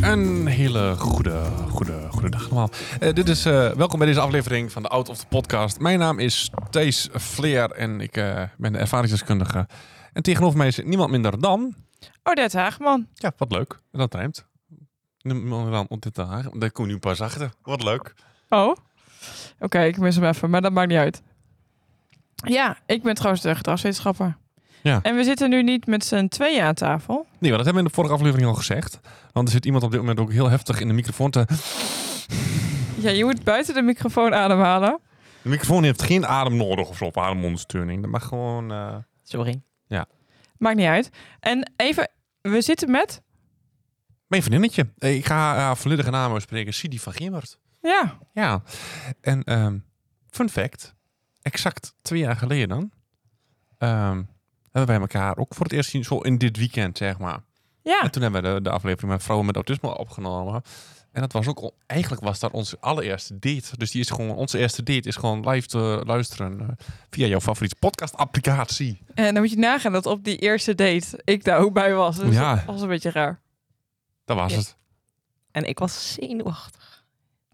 Een hele goede, goede, goede dag allemaal. Eh, dit is, eh, welkom bij deze aflevering van de Out of the Podcast. Mijn naam is Thijs Vleer en ik eh, ben de ervaringsdeskundige. En tegenover mij zit niemand minder dan... Odette Haagman. Ja, wat leuk. Dat rijmt. Niemand dan Odette Hagen. Daar kom nu pas achter. Wat leuk. Oh, oké, ik mis hem even, maar dat maakt niet uit. Ja, ik ben trouwens de gedragswetenschapper. Ja. En we zitten nu niet met z'n tweeën aan tafel. Nee, maar dat hebben we in de vorige aflevering al gezegd. Want er zit iemand op dit moment ook heel heftig in de microfoon te... Ja, je moet buiten de microfoon ademhalen. De microfoon heeft geen adem nodig of zo, of ademondersteuning. Dat mag gewoon... eh, Sorry. Maakt niet uit. En even, we zitten met... Mijn vriendinnetje. Eh, Ik ga haar volledige naam uitspreken. Sidi van Gemert. Ja, Ja. En ehm, fun fact. Exact twee jaar geleden ehm, hebben wij elkaar ook voor het eerst zien. Zo in dit weekend, zeg maar. ja. En toen hebben we de, de aflevering met vrouwen met autisme opgenomen. En dat was ook, al- eigenlijk was dat onze allereerste date. Dus die is gewoon, onze eerste date is gewoon live te luisteren eh, via jouw favoriete podcast applicatie. En dan moet je nagaan dat op die eerste date ik daar ook bij was. Dus Ja. dat was een beetje raar. Dat was het. En ik was zenuwachtig.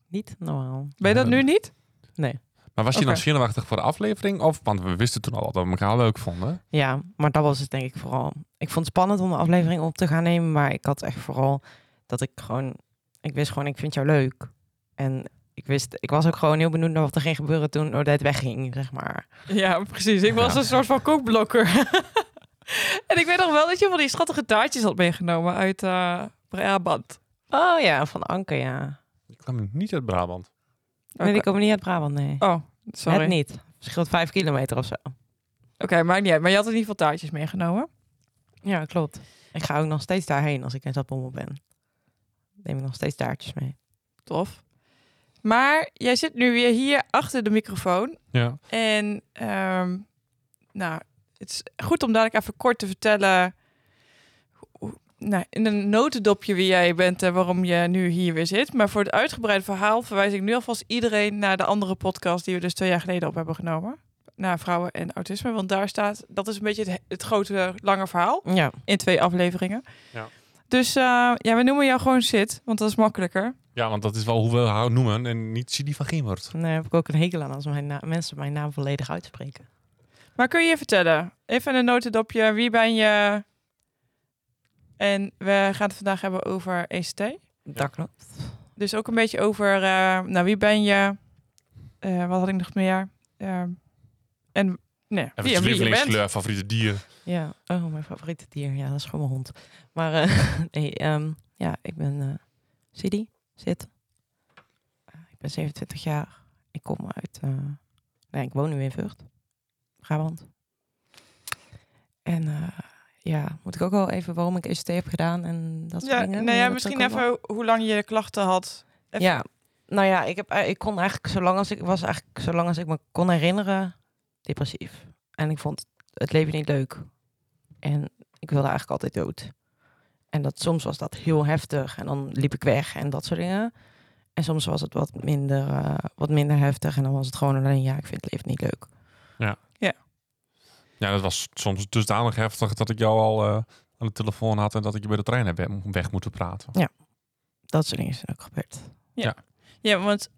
Niet normaal. Ben je dat nu niet? Nee. Maar was je dan zenuwachtig voor de aflevering? Of, want we wisten toen al dat we elkaar leuk vonden. Ja, maar dat was het denk ik vooral. Ik vond het spannend om de aflevering op te gaan nemen, maar ik had echt vooral dat ik gewoon, ik wist gewoon, ik vind jou leuk. En ik wist, ik was ook gewoon heel benieuwd naar wat er ging gebeuren toen Odette wegging, zeg maar. Ja, precies. Ik was Ja. een soort van kookblokker. en ik weet nog wel dat je van die schattige taartjes had meegenomen uit eh, Brabant. Oh ja, van Anke, ja. Ik kwam niet uit Brabant. Nee, die komen niet uit Brabant, nee. Oh, sorry. Het niet. Scheelt vijf kilometer of zo. Oké, maakt niet uit. Maar je had in ieder geval taartjes meegenomen. Ja, klopt. Ik ga ook nog steeds daarheen als ik in Zapommel ben. Neem ik nog steeds taartjes mee. Tof. Maar jij zit nu weer hier achter de microfoon. Ja. En ehm, nou, het is goed om dadelijk even kort te vertellen... Nou, in een notendopje wie jij bent en waarom je nu hier weer zit. Maar voor het uitgebreide verhaal verwijs ik nu alvast iedereen naar de andere podcast die we dus twee jaar geleden op hebben genomen. Naar vrouwen en autisme. Want daar staat, dat is een beetje het, het grote, lange verhaal. Ja, in twee afleveringen. Ja. Dus eh, ja, we noemen jou gewoon Sid, want dat is makkelijker. ja, want dat is wel hoe we haar noemen en niet Sidi van Gemert. daar heb ik ook een hekel aan als mijn na- mensen mijn naam volledig uitspreken. Maar kun je je vertellen, even een notendopje, wie ben je? En we gaan het vandaag hebben over ECT. Dat klopt. Dus ook een beetje over, eh, nou wie ben je? Eh, wat had ik nog meer? Eh, en nee, wie, je en wie je bent. favoriete dier. Ja, oh, mijn favoriete dier. Ja, dat is gewoon mijn hond. Maar eh, nee, ehm, ja, ik ben eh Sidi, Zit. Ik ben 27 jaar. Ik kom uit, eh, nee, ik woon nu in Vught, Brabant. En eh, ja, moet ik ook wel even waarom ik ECT heb gedaan en dat soort Ja, dingen? nou ja, dat misschien even hoe lang je de klachten had. Even- Ja, nou ja, ik, heb, eh, ik kon eigenlijk zolang als ik was eigenlijk zolang als ik me kon herinneren depressief. En ik vond het leven niet leuk. En ik wilde eigenlijk altijd dood. En dat soms was dat heel heftig en dan liep ik weg en dat soort dingen. En soms was het wat minder, eh, wat minder heftig en dan was het gewoon alleen ja, ik vind het leven niet leuk. Ja, dat was soms dusdanig heftig dat ik jou al eh, aan de telefoon had en dat ik je bij de trein heb weg- weg moeten praten. Dat soort dingen zijn ook gebeurd. Ja, want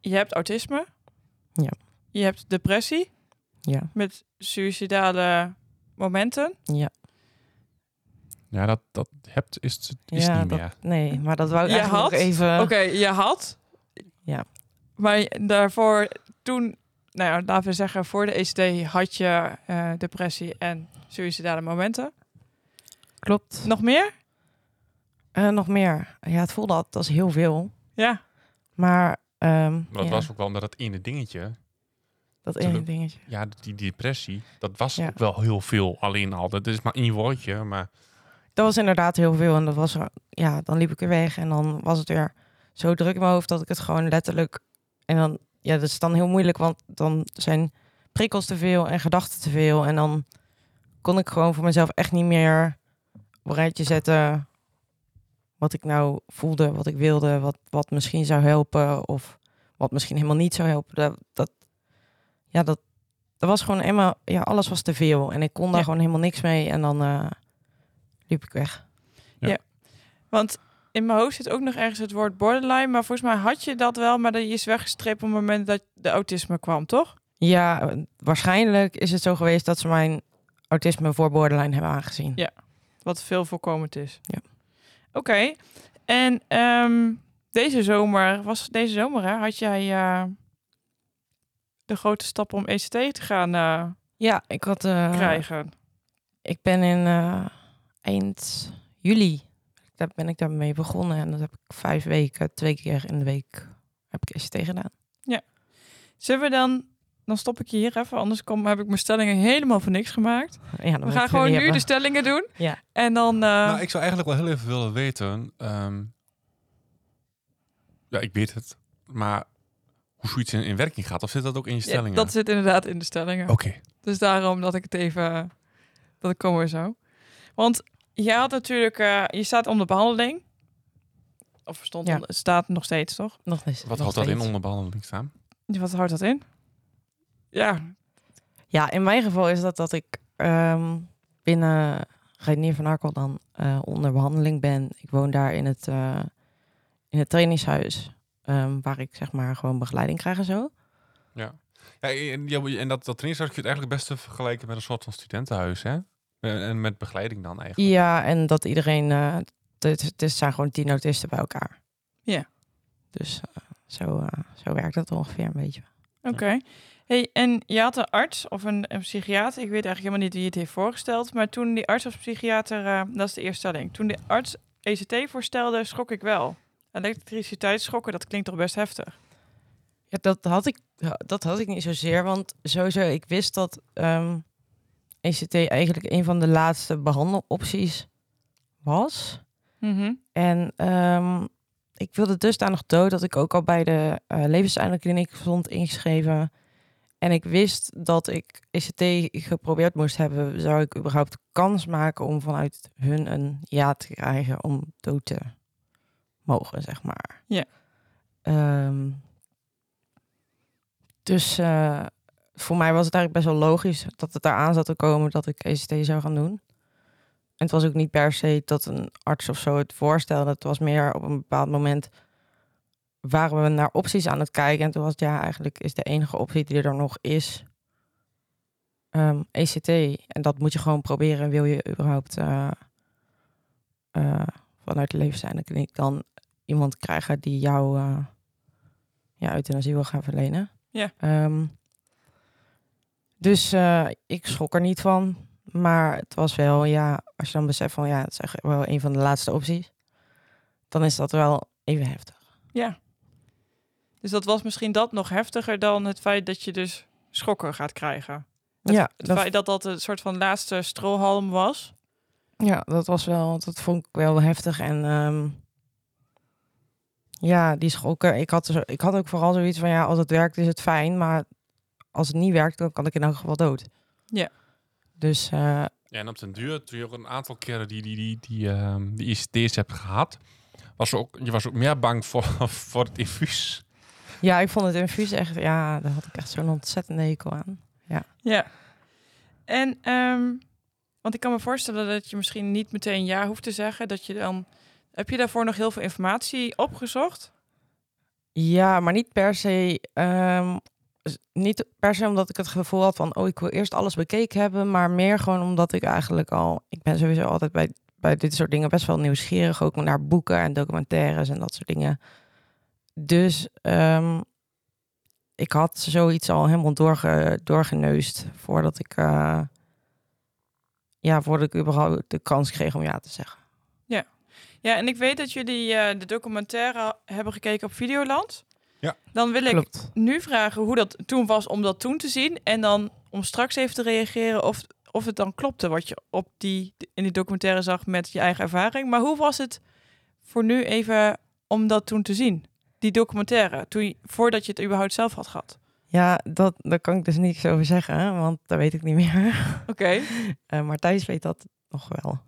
je hebt autisme. Ja. Je hebt depressie Ja, met suïcidale momenten. ja. Ja, dat, dat hebt is, het- is ja niet dat, meer. nee, maar dat wou ik Je eigenlijk nog had? even. Oké, je had. Ja. Maar daarvoor, toen, nou ja, laten we zeggen, voor de ECT had je eh, depressie en suïcidale momenten. Klopt. Nog meer? Eh, nog meer. Ja, het voelde altijd als heel veel. Ja. Maar ehm, Maar dat ja, was ook wel met dat ene dingetje. dat ene dingetje. Ja, die depressie, dat was Ja. ook wel heel veel alleen al. Dat is maar één woordje, maar Dat was inderdaad heel veel. En dat was, er- ja, dan liep ik weer weg. En dan was het weer zo druk in mijn hoofd dat ik het gewoon letterlijk. En dan, ja, dat is dan heel moeilijk, want dan zijn prikkels te veel en gedachten te veel. En dan kon ik gewoon voor mezelf echt niet meer op een rijtje zetten wat ik nou voelde, wat ik wilde, wat, wat misschien zou helpen of wat misschien helemaal niet zou helpen. Dat, dat ja, dat, dat was gewoon eenmaal, ja, alles was te veel en ik kon daar Ja. gewoon helemaal niks mee en dan eh, liep ik weg. Want in mijn hoofd zit ook nog ergens het woord borderline. Maar volgens mij had je dat wel, maar dat is weggestreept op het moment dat de autisme kwam, toch? Ja, waarschijnlijk is het zo geweest dat ze mijn autisme voor borderline hebben aangezien. Ja. Wat veel voorkomend is. Ja. Oké. En ehm, deze zomer, was deze zomer, hè, had jij eh, de grote stap om ECT te gaan eh, Ja, ik had eh, krijgen. Ik ben in eind juli daar ben ik daarmee begonnen en dat heb ik vijf weken, twee keer in de week heb ik ECT gedaan. Zullen we dan, dan stop ik je hier even, anders kom, heb ik mijn stellingen helemaal voor niks gemaakt. Ja, dan We gaan gewoon nu de stellingen doen. Ja. En dan, eh, Nou, ik zou eigenlijk wel heel even willen weten. ehm, ja, ik weet het. Maar hoe zoiets in, in werking gaat, of zit dat ook in je ja, stellingen? dat zit inderdaad in de stellingen. Oké. Dus daarom dat ik het even, dat ik kom weer zo. Want je had natuurlijk, eh, je staat onder behandeling. Of stond Ja. onder- staat nog steeds, toch? Nog eens. Wat nog houdt dat in steeds. onder behandeling staan? Wat houdt dat in? Ja, Ja, in mijn geval is dat dat ik ehm, binnen Reinier van Arkel dan eh, onder behandeling ben. Ik woon daar in het, eh, in het trainingshuis, ehm, waar ik zeg maar gewoon begeleiding krijg en zo. Ja, en, ja, en dat, dat trainingshuis kun je het eigenlijk best te vergelijken met een soort van studentenhuis, hè? En, en met begeleiding dan eigenlijk. Ja, en dat iedereen, eh, het, het is- zijn gewoon tien autisten bij elkaar. Ja. Dus eh, zo, eh, zo werkt dat ongeveer een beetje. oké. Hey, en je had een arts of een, een psychiater, ik weet eigenlijk helemaal niet wie het heeft voorgesteld, maar toen die arts of psychiater, eh, dat is de eerste stelling, toen de arts ECT voorstelde, schrok ik wel. Elektriciteitsschokken, dat klinkt toch best heftig? Ja, dat had ik, dat had ik niet zozeer, want sowieso, ik wist dat ehm, ECT eigenlijk een van de laatste behandelopties was. Mhm. En ehm, ik wilde dusdanig dood dat ik ook al bij de uh, levenseindekliniek stond ingeschreven. En ik wist dat ik ECT geprobeerd moest hebben. Zou ik überhaupt kans maken om vanuit hun een ja te krijgen om dood te mogen, zeg maar. Ja. Ehm, dus eh, voor mij was het eigenlijk best wel logisch dat het daar aan zat te komen dat ik ECT zou gaan doen. En het was ook niet per se dat een arts of zo het voorstelde. Het was meer op een bepaald moment waren we naar opties aan het kijken. En toen was het ja, eigenlijk is de enige optie die er nog is ehm, ECT. En dat moet je gewoon proberen. Wil je überhaupt eh, eh, vanuit de levenseinde kliniek dan iemand krijgen die jou eh ja, euthanasie wil gaan verlenen? Ja. Ehm, dus eh, ik schrok er niet van. Maar het was wel, ja, als je dan beseft van ja, het is echt wel een van de laatste opties. Dan is dat wel even heftig. Ja. Dus dat was misschien dat nog heftiger dan het feit dat je dus schokken gaat krijgen. Het, ja, het dat, feit dat dat een soort van laatste strohalm was. ja, dat was wel, dat vond ik wel heftig. En ehm, ja, die schokken. Ik had, ik had ook vooral zoiets van ja, als het werkt is het fijn. Maar als het niet werkt, dan kan ik in elk geval dood. Ja. Dus eh, Ja, en op den duur, toen je ook een aantal keren die, die, die, die, ehm, die ICT's hebt gehad, was ook, je was ook meer bang voor, voor het infuus. ja, ik vond het infuus echt, ja, daar had ik echt zo'n ontzettende hekel aan. Ja. En, ehm, want ik kan me voorstellen dat je misschien niet meteen ja hoeft te zeggen. Dat je dan, heb je daarvoor nog heel veel informatie opgezocht? Ja, maar niet per se. ehm, s- niet per se omdat ik het gevoel had van, oh, ik wil eerst alles bekeken hebben, maar meer gewoon omdat ik eigenlijk al, ik ben sowieso altijd bij, bij dit soort dingen best wel nieuwsgierig, ook naar boeken en documentaires en dat soort dingen. Dus ehm, ik had zoiets al helemaal doorge, doorgeneust voordat ik, eh, ja, voordat ik überhaupt de kans kreeg om ja te zeggen. Ja, en ik weet dat jullie eh, de documentaire hebben gekeken op Videoland. Ja. Dan wil ik Klopt. nu vragen hoe dat toen was om dat toen te zien. En dan om straks even te reageren of, of het dan klopte wat je op die, in die documentaire zag met je eigen ervaring. Maar hoe was het voor nu even om dat toen te zien? Die documentaire, toen je, voordat je het überhaupt zelf had gehad. Ja, dat, daar kan ik dus niks over zeggen, want dat weet ik niet meer. Oké. Eh, maar Thijs weet dat nog wel.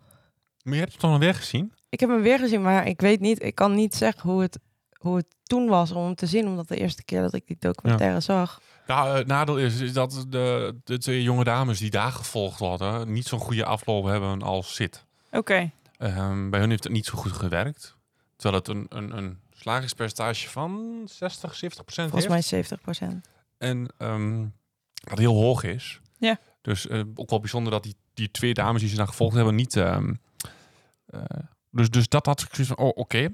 Maar je hebt het toch nog weer gezien? Ik heb hem weer gezien, maar ik weet niet, ik kan niet zeggen hoe het, hoe het toen was om hem te zien, omdat de eerste keer dat ik die documentaire zag. Nou, het nadeel is, is dat de, de twee jonge dames die daar gevolgd hadden... niet zo'n goede afloop hebben als zit. Oké. Ehm, bij hun heeft het niet zo goed gewerkt. Terwijl het een, een, een slagingspercentage van 60, 70 procent Volgens mij 70 procent. En ehm, wat heel hoog is. Ja. Dus eh, ook wel bijzonder dat die, die twee dames die ze dan gevolgd hebben niet... ehm, eh, dus, dus dat had ik zoiets van, oh, oké.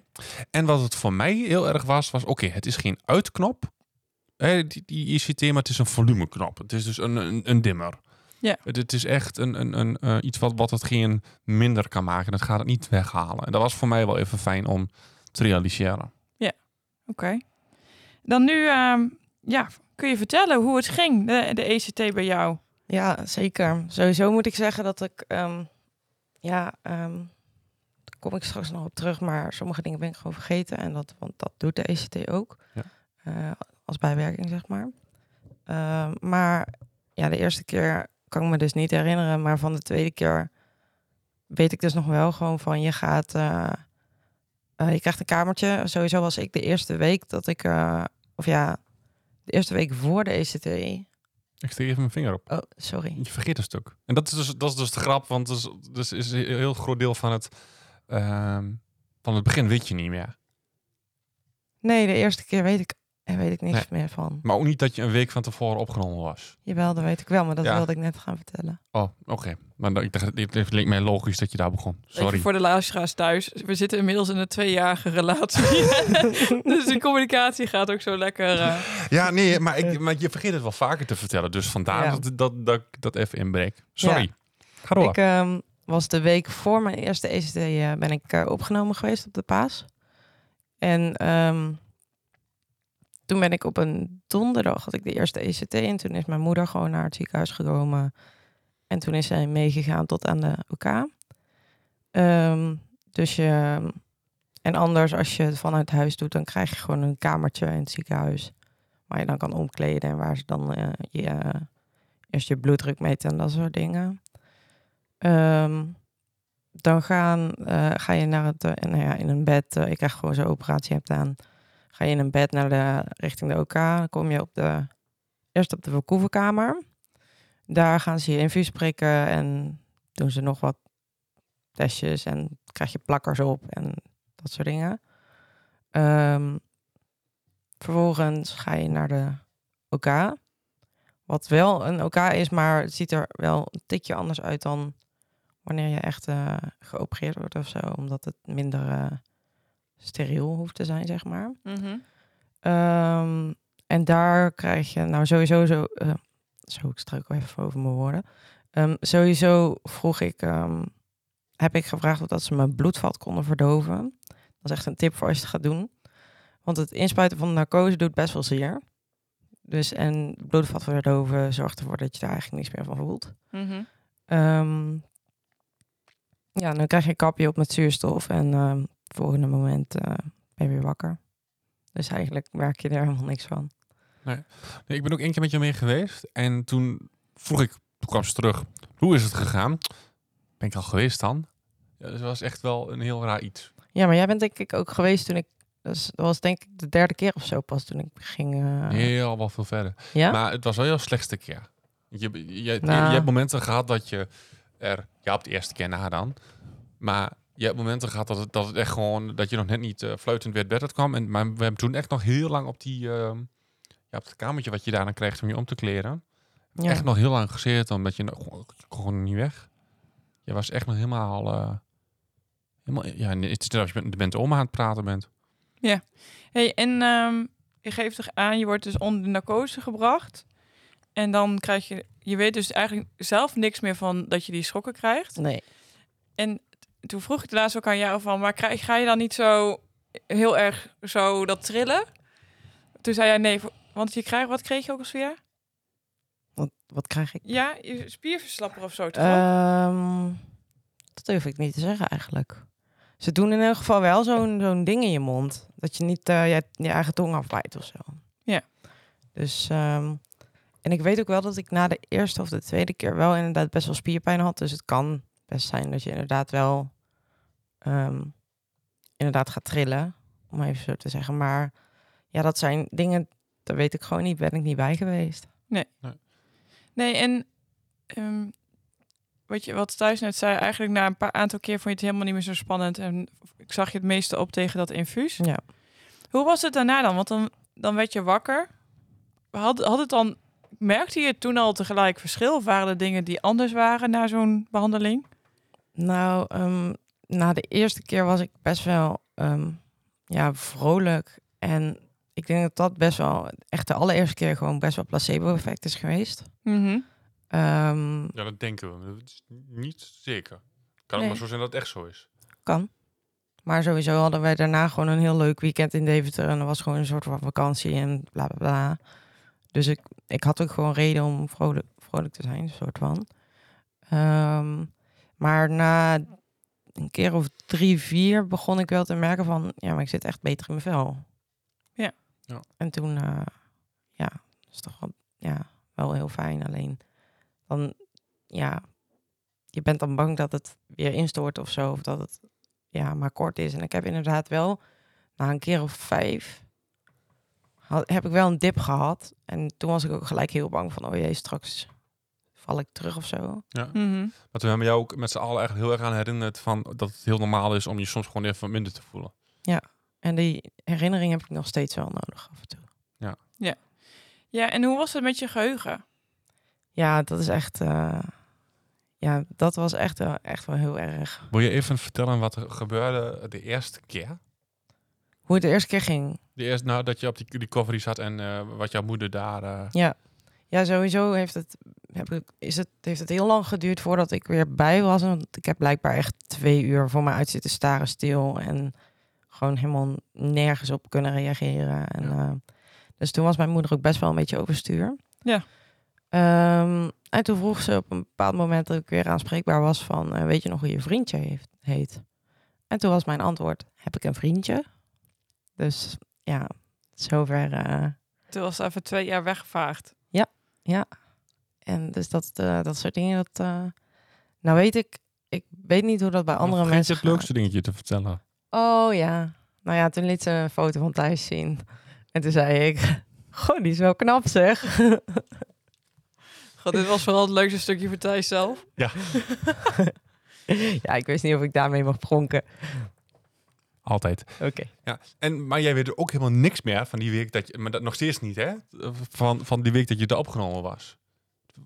En wat het voor mij heel erg was, was oké, het is geen uitknop. Hè, die, die ICT, maar het is een volumeknop. Het is dus een, een, een dimmer. Ja. Het, het is echt een, een, een, eh, iets wat, wat het geen minder kan maken. Dat gaat het niet weghalen. En dat was voor mij wel even fijn om te realiseren. Oké. Dan nu, ehm, ja, kun je vertellen hoe het ging, de, de ECT bij jou? Ja, zeker. Sowieso moet ik zeggen dat ik, ehm, ja, ehm, kom ik straks nog op terug, maar sommige dingen ben ik gewoon vergeten. En dat, want dat doet de ECT ook. Ja. Eh, als bijwerking, zeg maar. Ehm, maar ja, de eerste keer kan ik me dus niet herinneren, maar van de tweede keer weet ik dus nog wel gewoon van je gaat, eh, eh, je krijgt een kamertje. Sowieso was ik de eerste week dat ik, of ja, de eerste week voor de ECT. Ik steek even mijn vinger op. Oh, sorry. Je vergeet een stuk. En dat is dus, dat is dus de grap, want dus, dus is een heel groot deel van het, ehm, van het begin weet je niet meer. Nee, de eerste keer weet ik, er weet ik niks meer van. Maar ook niet dat je een week van tevoren opgenomen was. Jawel, dat weet ik wel, maar dat Ja. wilde ik net gaan vertellen. Oh, oké. Maar ik dacht, dit, dit leek mij logisch dat je daar begon. Even Sorry. voor de luisteraars thuis. We zitten inmiddels in een tweejarige relatie. dus de communicatie gaat ook zo lekker. eh, Ja, nee, maar, ik, maar je vergeet het wel vaker te vertellen. Dus vandaar Ja. dat, dat, dat ik dat even inbreek. Sorry. Ga door. Ik ehm, was de week voor mijn eerste ECT eh, ben ik eh, opgenomen geweest op de Paas. En ehm, toen ben ik op een donderdag had ik de eerste ECT en toen is mijn moeder gewoon naar het ziekenhuis gekomen. En toen is zij meegegaan tot aan de OK. Ehm, dus je, en anders als je het vanuit huis doet, dan krijg je gewoon een kamertje in het ziekenhuis. Waar je dan kan omkleden en waar ze dan eh, je, eerst je bloeddruk meten en dat soort dingen. Ehm, dan gaan, eh, ga je naar het, eh, nou ja, in een bed. eh, ik krijg gewoon zo'n operatie hebt aan. Ga je in een bed naar de, richting de OK. Dan kom je op de, eerst op de verkoevenkamer. Daar gaan ze je infuus prikken en doen ze nog wat testjes. En krijg je plakkers op en dat soort dingen. Ehm, vervolgens ga je naar de OK. Wat wel een OK is, maar het ziet er wel een tikje anders uit dan wanneer je echt eh, geopereerd wordt of zo. Omdat het minder eh, steriel hoeft te zijn, zeg maar. mhm. Ehm, en daar krijg je, nou sowieso zo, eh, zo ik struikel even over mijn woorden. Ehm, sowieso vroeg ik, ehm, heb ik gevraagd of dat ze mijn bloedvat konden verdoven. Dat is echt een tip voor als je het gaat doen. Want het inspuiten van de narcose doet best wel zeer. Dus en bloedvat verdoven zorgt ervoor dat je daar eigenlijk niks meer van voelt. Mhm. Ja, dan krijg je een kapje op met zuurstof en ehm het volgende moment eh, ben je weer wakker. Dus eigenlijk merk je er helemaal niks van. Nee, ik ben ook één keer met je mee geweest. En toen vroeg ik, toen kwam ze terug, hoe is het gegaan? Ben ik al geweest dan? Ja, dus dat was echt wel een heel raar iets. Ja, maar jij bent denk ik ook geweest toen ik... Dus dat was denk ik de derde keer of zo pas toen ik ging... eh, Heel wel veel verder. ja? Maar het was wel jouw slechtste keer. Je, je, je, Nou. je hebt momenten gehad dat je er, ja, op de eerste keer na dan. Maar je hebt momenten gehad dat het, dat het echt gewoon, dat je nog net niet eh, fluitend weer bed uit kwam. En, maar we hebben toen echt nog heel lang op die, ehm, ja, op het kamertje wat je daarna krijgt om je om te kleren. ja. Echt nog heel lang gezeten, omdat je nog, gewoon- niet weg. Je was echt nog helemaal, eh, helemaal ja, het is als je de oma aan het praten bent. Hey, en ehm, je geeft toch aan, je wordt dus onder de narcose gebracht. En dan krijg je, je weet dus eigenlijk zelf niks meer van dat je die schokken krijgt. Nee. En toen vroeg ik de laatst ook aan jou van, maar krijg, ga je dan niet zo heel erg zo dat trillen? Toen zei jij nee, want je krijgt, wat kreeg je ook als weer? Wat, wat krijg ik? Ja, je spierverslapper of zo toch? Ehm, dat durf ik niet te zeggen eigenlijk. Ze doen in elk geval wel zo'n zo'n ding in je mond. Dat je niet je, je eigen tong afbijt of zo. Ja. Dus, ehm, en ik weet ook wel dat ik na de eerste of de tweede keer wel inderdaad best wel spierpijn had. Dus het kan best zijn dat je inderdaad wel ehm, inderdaad gaat trillen, om even zo te zeggen. Maar ja, dat zijn dingen, daar weet ik gewoon niet, ben ik niet bij geweest. Nee, en ehm, wat, je, wat Thijs net zei, eigenlijk na een paar aantal keer vond je het helemaal niet meer zo spannend. En ik zag je het meeste op tegen dat infuus. Ja. Hoe was het daarna dan? Want dan, dan werd je wakker. Had, had het dan, merkte je toen al tegelijk verschil? Of waren er dingen die anders waren na zo'n behandeling? Nou, ehm, na de eerste keer was ik best wel ehm, ja, vrolijk. En ik denk dat dat best wel, echt de allereerste keer gewoon best wel placebo-effect is geweest. Mhm. Ehm, Ja, dat denken we. Dat is niet zeker. Kan Nee. het maar zo zijn dat het echt zo is. kan. Maar sowieso hadden wij daarna gewoon een heel leuk weekend in Deventer. En dat was gewoon een soort van vakantie en bla bla bla. Dus ik, ik had ook gewoon reden om vrolijk, vrolijk te zijn, soort van. Ehm, maar na een keer of drie, vier begon ik wel te merken van... Ja, maar ik zit echt beter in mijn vel. Ja. Ja. En toen, eh, ja, is toch wel, ja, wel heel fijn. Alleen dan, ja, je bent dan bang dat het weer instort of zo. Of dat het ja, maar kort is. En ik heb inderdaad wel, na een keer of vijf, had, heb ik wel een dip gehad. En toen was ik ook gelijk heel bang van, oh jee, straks val ik terug of zo. Ja. Mhm. Maar we hebben jou ook met z'n allen eigenlijk heel erg aan herinnerd van dat het heel normaal is om je soms gewoon even minder te voelen. En die herinnering heb ik nog steeds wel nodig af en toe. Ja, en hoe was het met je geheugen? Ja, dat is echt, eh, ja, dat was echt, wel- echt wel heel erg. Wil je even vertellen wat er gebeurde de eerste keer? Hoe het de eerste keer ging. De eerste, nou, dat je op die recovery zat en eh, wat jouw moeder daar... eh, Ja, ja sowieso heeft het, heb ik, is het, heeft het heel lang geduurd voordat ik weer bij was. Want ik heb blijkbaar echt twee uur voor me uit zitten staren stil. En gewoon helemaal nergens op kunnen reageren. En, Ja. eh, dus toen was mijn moeder ook best wel een beetje overstuur. Ja. Ehm, en toen vroeg ze op een bepaald moment dat ik weer aanspreekbaar was van... eh, weet je nog hoe je vriendje heeft, heet? En toen was mijn antwoord, heb ik een vriendje? Dus ja, zover... eh, Toen was even twee jaar weggevaagd. Ja, en dus dat, eh, dat soort dingen, dat... eh, nou weet ik, ik weet niet hoe dat bij andere je mensen het leukste dingetje te vertellen. Oh ja, nou ja, toen liet ze een foto van Thijs zien. En toen zei ik, goh, die is wel knap zeg. God, dit was vooral het leukste stukje voor Thijs zelf. ja, ik wist niet of ik daarmee mag pronken. Altijd. Oké. Ja. En, maar jij weet er ook helemaal niks meer van die week dat je... Maar dat nog steeds niet, hè? Van, van die week dat je er opgenomen was.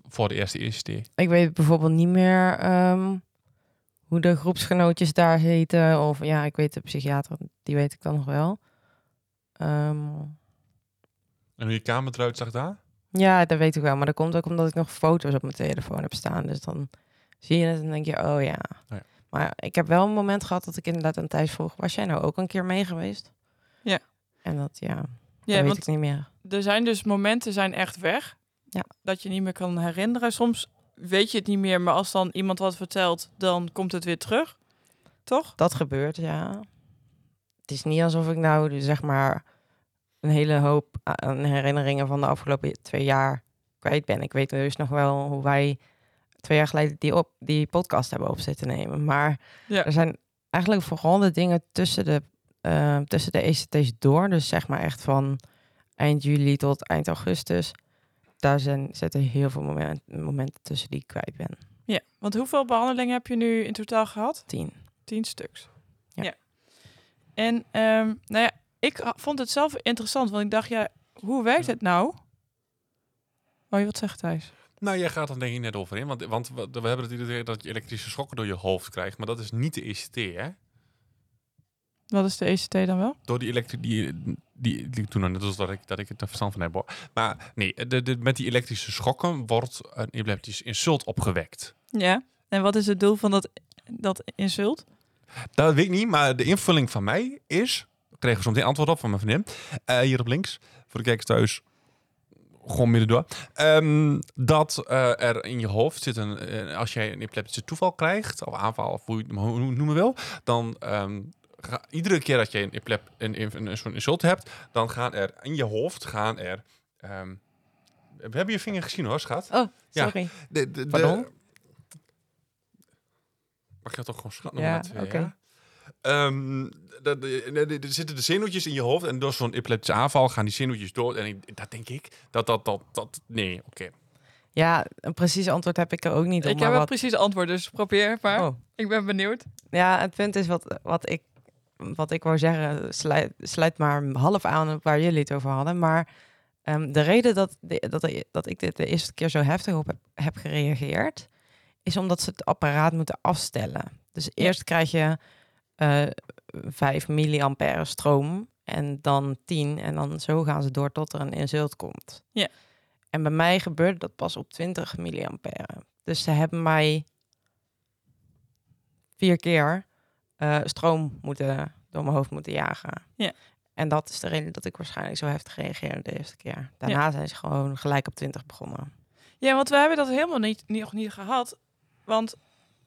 Voor de eerste ECT. Ik weet bijvoorbeeld niet meer ehm, hoe de groepsgenootjes daar heten. Of ja, ik weet de psychiater, die weet ik dan nog wel. Ehm, En hoe je kamer eruit zag daar? Ja, dat weet ik wel. Maar dat komt ook omdat ik nog foto's op mijn telefoon heb staan. Dus dan zie je het en denk je, oh ja. ja. Maar ik heb wel een moment gehad dat ik inderdaad aan Thijs vroeg... was jij nou ook een keer mee geweest? Ja. En dat, ja, dat Ja, weet want ik niet meer. er zijn dus momenten zijn echt weg. Ja. Dat je niet meer kan herinneren. Soms weet je het niet meer, maar als dan iemand wat vertelt, dan komt het weer terug. Toch? Dat gebeurt, ja. Het is niet alsof ik nou, zeg maar... een hele hoop aan herinneringen van de afgelopen twee jaar kwijt ben. Ik weet dus nog wel hoe wij twee jaar geleden die, op, die podcast hebben op zitten nemen. Maar Ja. er zijn eigenlijk vooral de dingen tussen de, eh, tussen de ECT's door. Dus zeg maar echt van eind juli tot eind augustus. Daar zijn, zitten heel veel moment, momenten tussen die ik kwijt ben. Ja. Want hoeveel behandelingen heb je nu in totaal gehad? Tien. Tien stuks. Ja. En ehm, nou ja, ik vond het zelf interessant, want ik dacht, ja, hoe werkt het nou? Oh, je wat zegt Thijs? Nou, jij gaat dan denk ik net over in. Want, want we we hebben het idee dat je elektrische schokken door je hoofd krijgt. Maar dat is niet de ECT, hè? Wat is de ECT dan wel? Door die elektrische... Die, die, die, toen net als dat ik, dat ik het er verstand van heb. hoor. Maar nee, de, de, met die elektrische schokken wordt een epileptisch insult opgewekt. Ja. En wat is het doel van dat, dat insult? Dat weet ik niet, maar de invulling van mij is... Ik kreeg er soms een antwoord op van mijn vriendin. eh, hier op links. Voor de kijkers thuis. Gewoon midden door. Ehm, dat eh, er in je hoofd zit een... eh, als jij een epileptische toeval krijgt... Of aanval, of hoe je het noemen wil... Dan... ehm, ga- iedere keer dat je een, epilep, een, een, een, zo'n insult hebt... Dan gaan er in je hoofd... Gaan er, ehm, We hebben je vinger gezien hoor, schat. Oh, Ja. sorry. De, de, de- Pardon? Mag je dat toch gewoon schat Ja, noemen? met, oké. ja? Ehm, de- er zitten de zenuwtjes in je hoofd en door zo'n epileptische aanval gaan die zenuwtjes door. En ik, dat denk ik, dat dat, dat, dat nee, oké. Ja, een precies antwoord heb ik er ook niet op. Ik maar heb een wat... precies antwoord, dus probeer maar. Oh. Ik ben benieuwd. Ja, het punt is wat, wat, ik, wat ik wou zeggen, sluit, sluit maar half aan op waar jullie het over hadden. Maar ehm, de reden dat, dat, dat ik dit de eerste keer zo heftig op heb, heb gereageerd, is omdat ze het apparaat moeten afstellen. Dus eerst krijg je eh 5 milliampère stroom en dan 10 en dan zo gaan ze door tot er een insult komt. Ja. En bij mij gebeurde dat pas op 20 milliampère. Dus ze hebben mij vier keer eh, stroom moeten door mijn hoofd moeten jagen. Ja. En dat is de reden dat ik waarschijnlijk zo heftig reageerde de eerste keer. Daarna zijn ze gewoon gelijk op 20 begonnen. Ja, want we hebben dat helemaal niet, niet, nog niet gehad. Want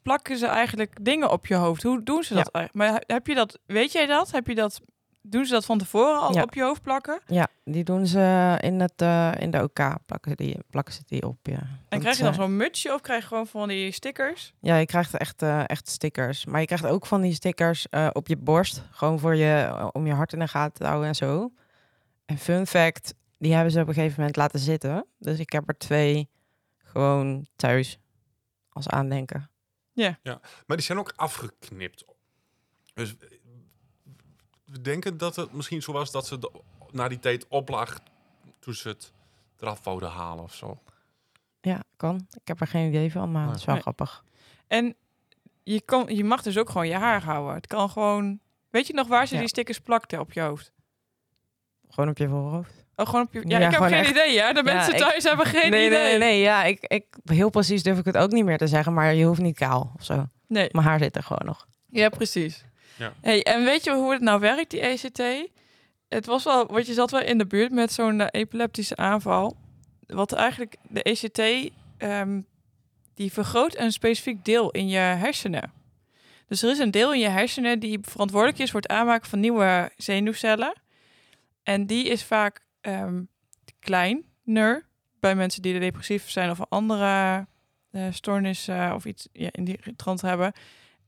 plakken ze eigenlijk dingen op je hoofd? Hoe doen ze dat? Maar heb je dat, weet jij dat? Heb je dat, doen ze dat van tevoren al Ja. op je hoofd plakken? Ja, die doen ze in, het, eh, in de OK. Plakken, ze die, plakken ze die op, ja. En Want, krijg je dan eh, zo'n mutsje of krijg je gewoon van die stickers? Ja, je krijgt echt, eh, echt stickers. Maar je krijgt ook van die stickers op je borst. Gewoon voor je, om je hart in de gaten te houden en zo. En fun fact, die hebben ze op een gegeven moment laten zitten. Dus ik heb er twee gewoon thuis als aandenken. Maar die zijn ook afgeknipt. Dus eh, we denken dat het misschien zo was dat ze de, na die tijd oplag toen ze het eraf wouden halen of zo. Ja, kan. Ik heb er geen idee van, maar Nee. het is wel Nee. grappig. En je, kan, je mag dus ook gewoon je haar houden. Het kan gewoon... Weet je nog waar ze Ja. die stickers plakten op je hoofd? Gewoon op je voorhoofd. Oh, gewoon op je... Ja, Ja, ik heb geen echt- idee, ja. De Ja, mensen ik- thuis hebben geen nee, idee. nee, nee, nee. Ja, ik, ik, heel precies durf ik het ook niet meer te zeggen, maar je hoeft niet kaal of zo. Nee. Mijn haar zit er gewoon nog. Ja, precies. Ja. Hey, en weet je hoe het nou werkt, die ECT? Het was wel, want je zat wel in de buurt met zo'n eh, epileptische aanval. Wat eigenlijk de ECT, ehm, die vergroot een specifiek deel in je hersenen. Dus er is een deel in je hersenen die verantwoordelijk is voor het aanmaken van nieuwe zenuwcellen. En die is vaak ehm, kleiner bij mensen die depressief zijn of een andere eh, stoornis of iets ja, in die trant hebben.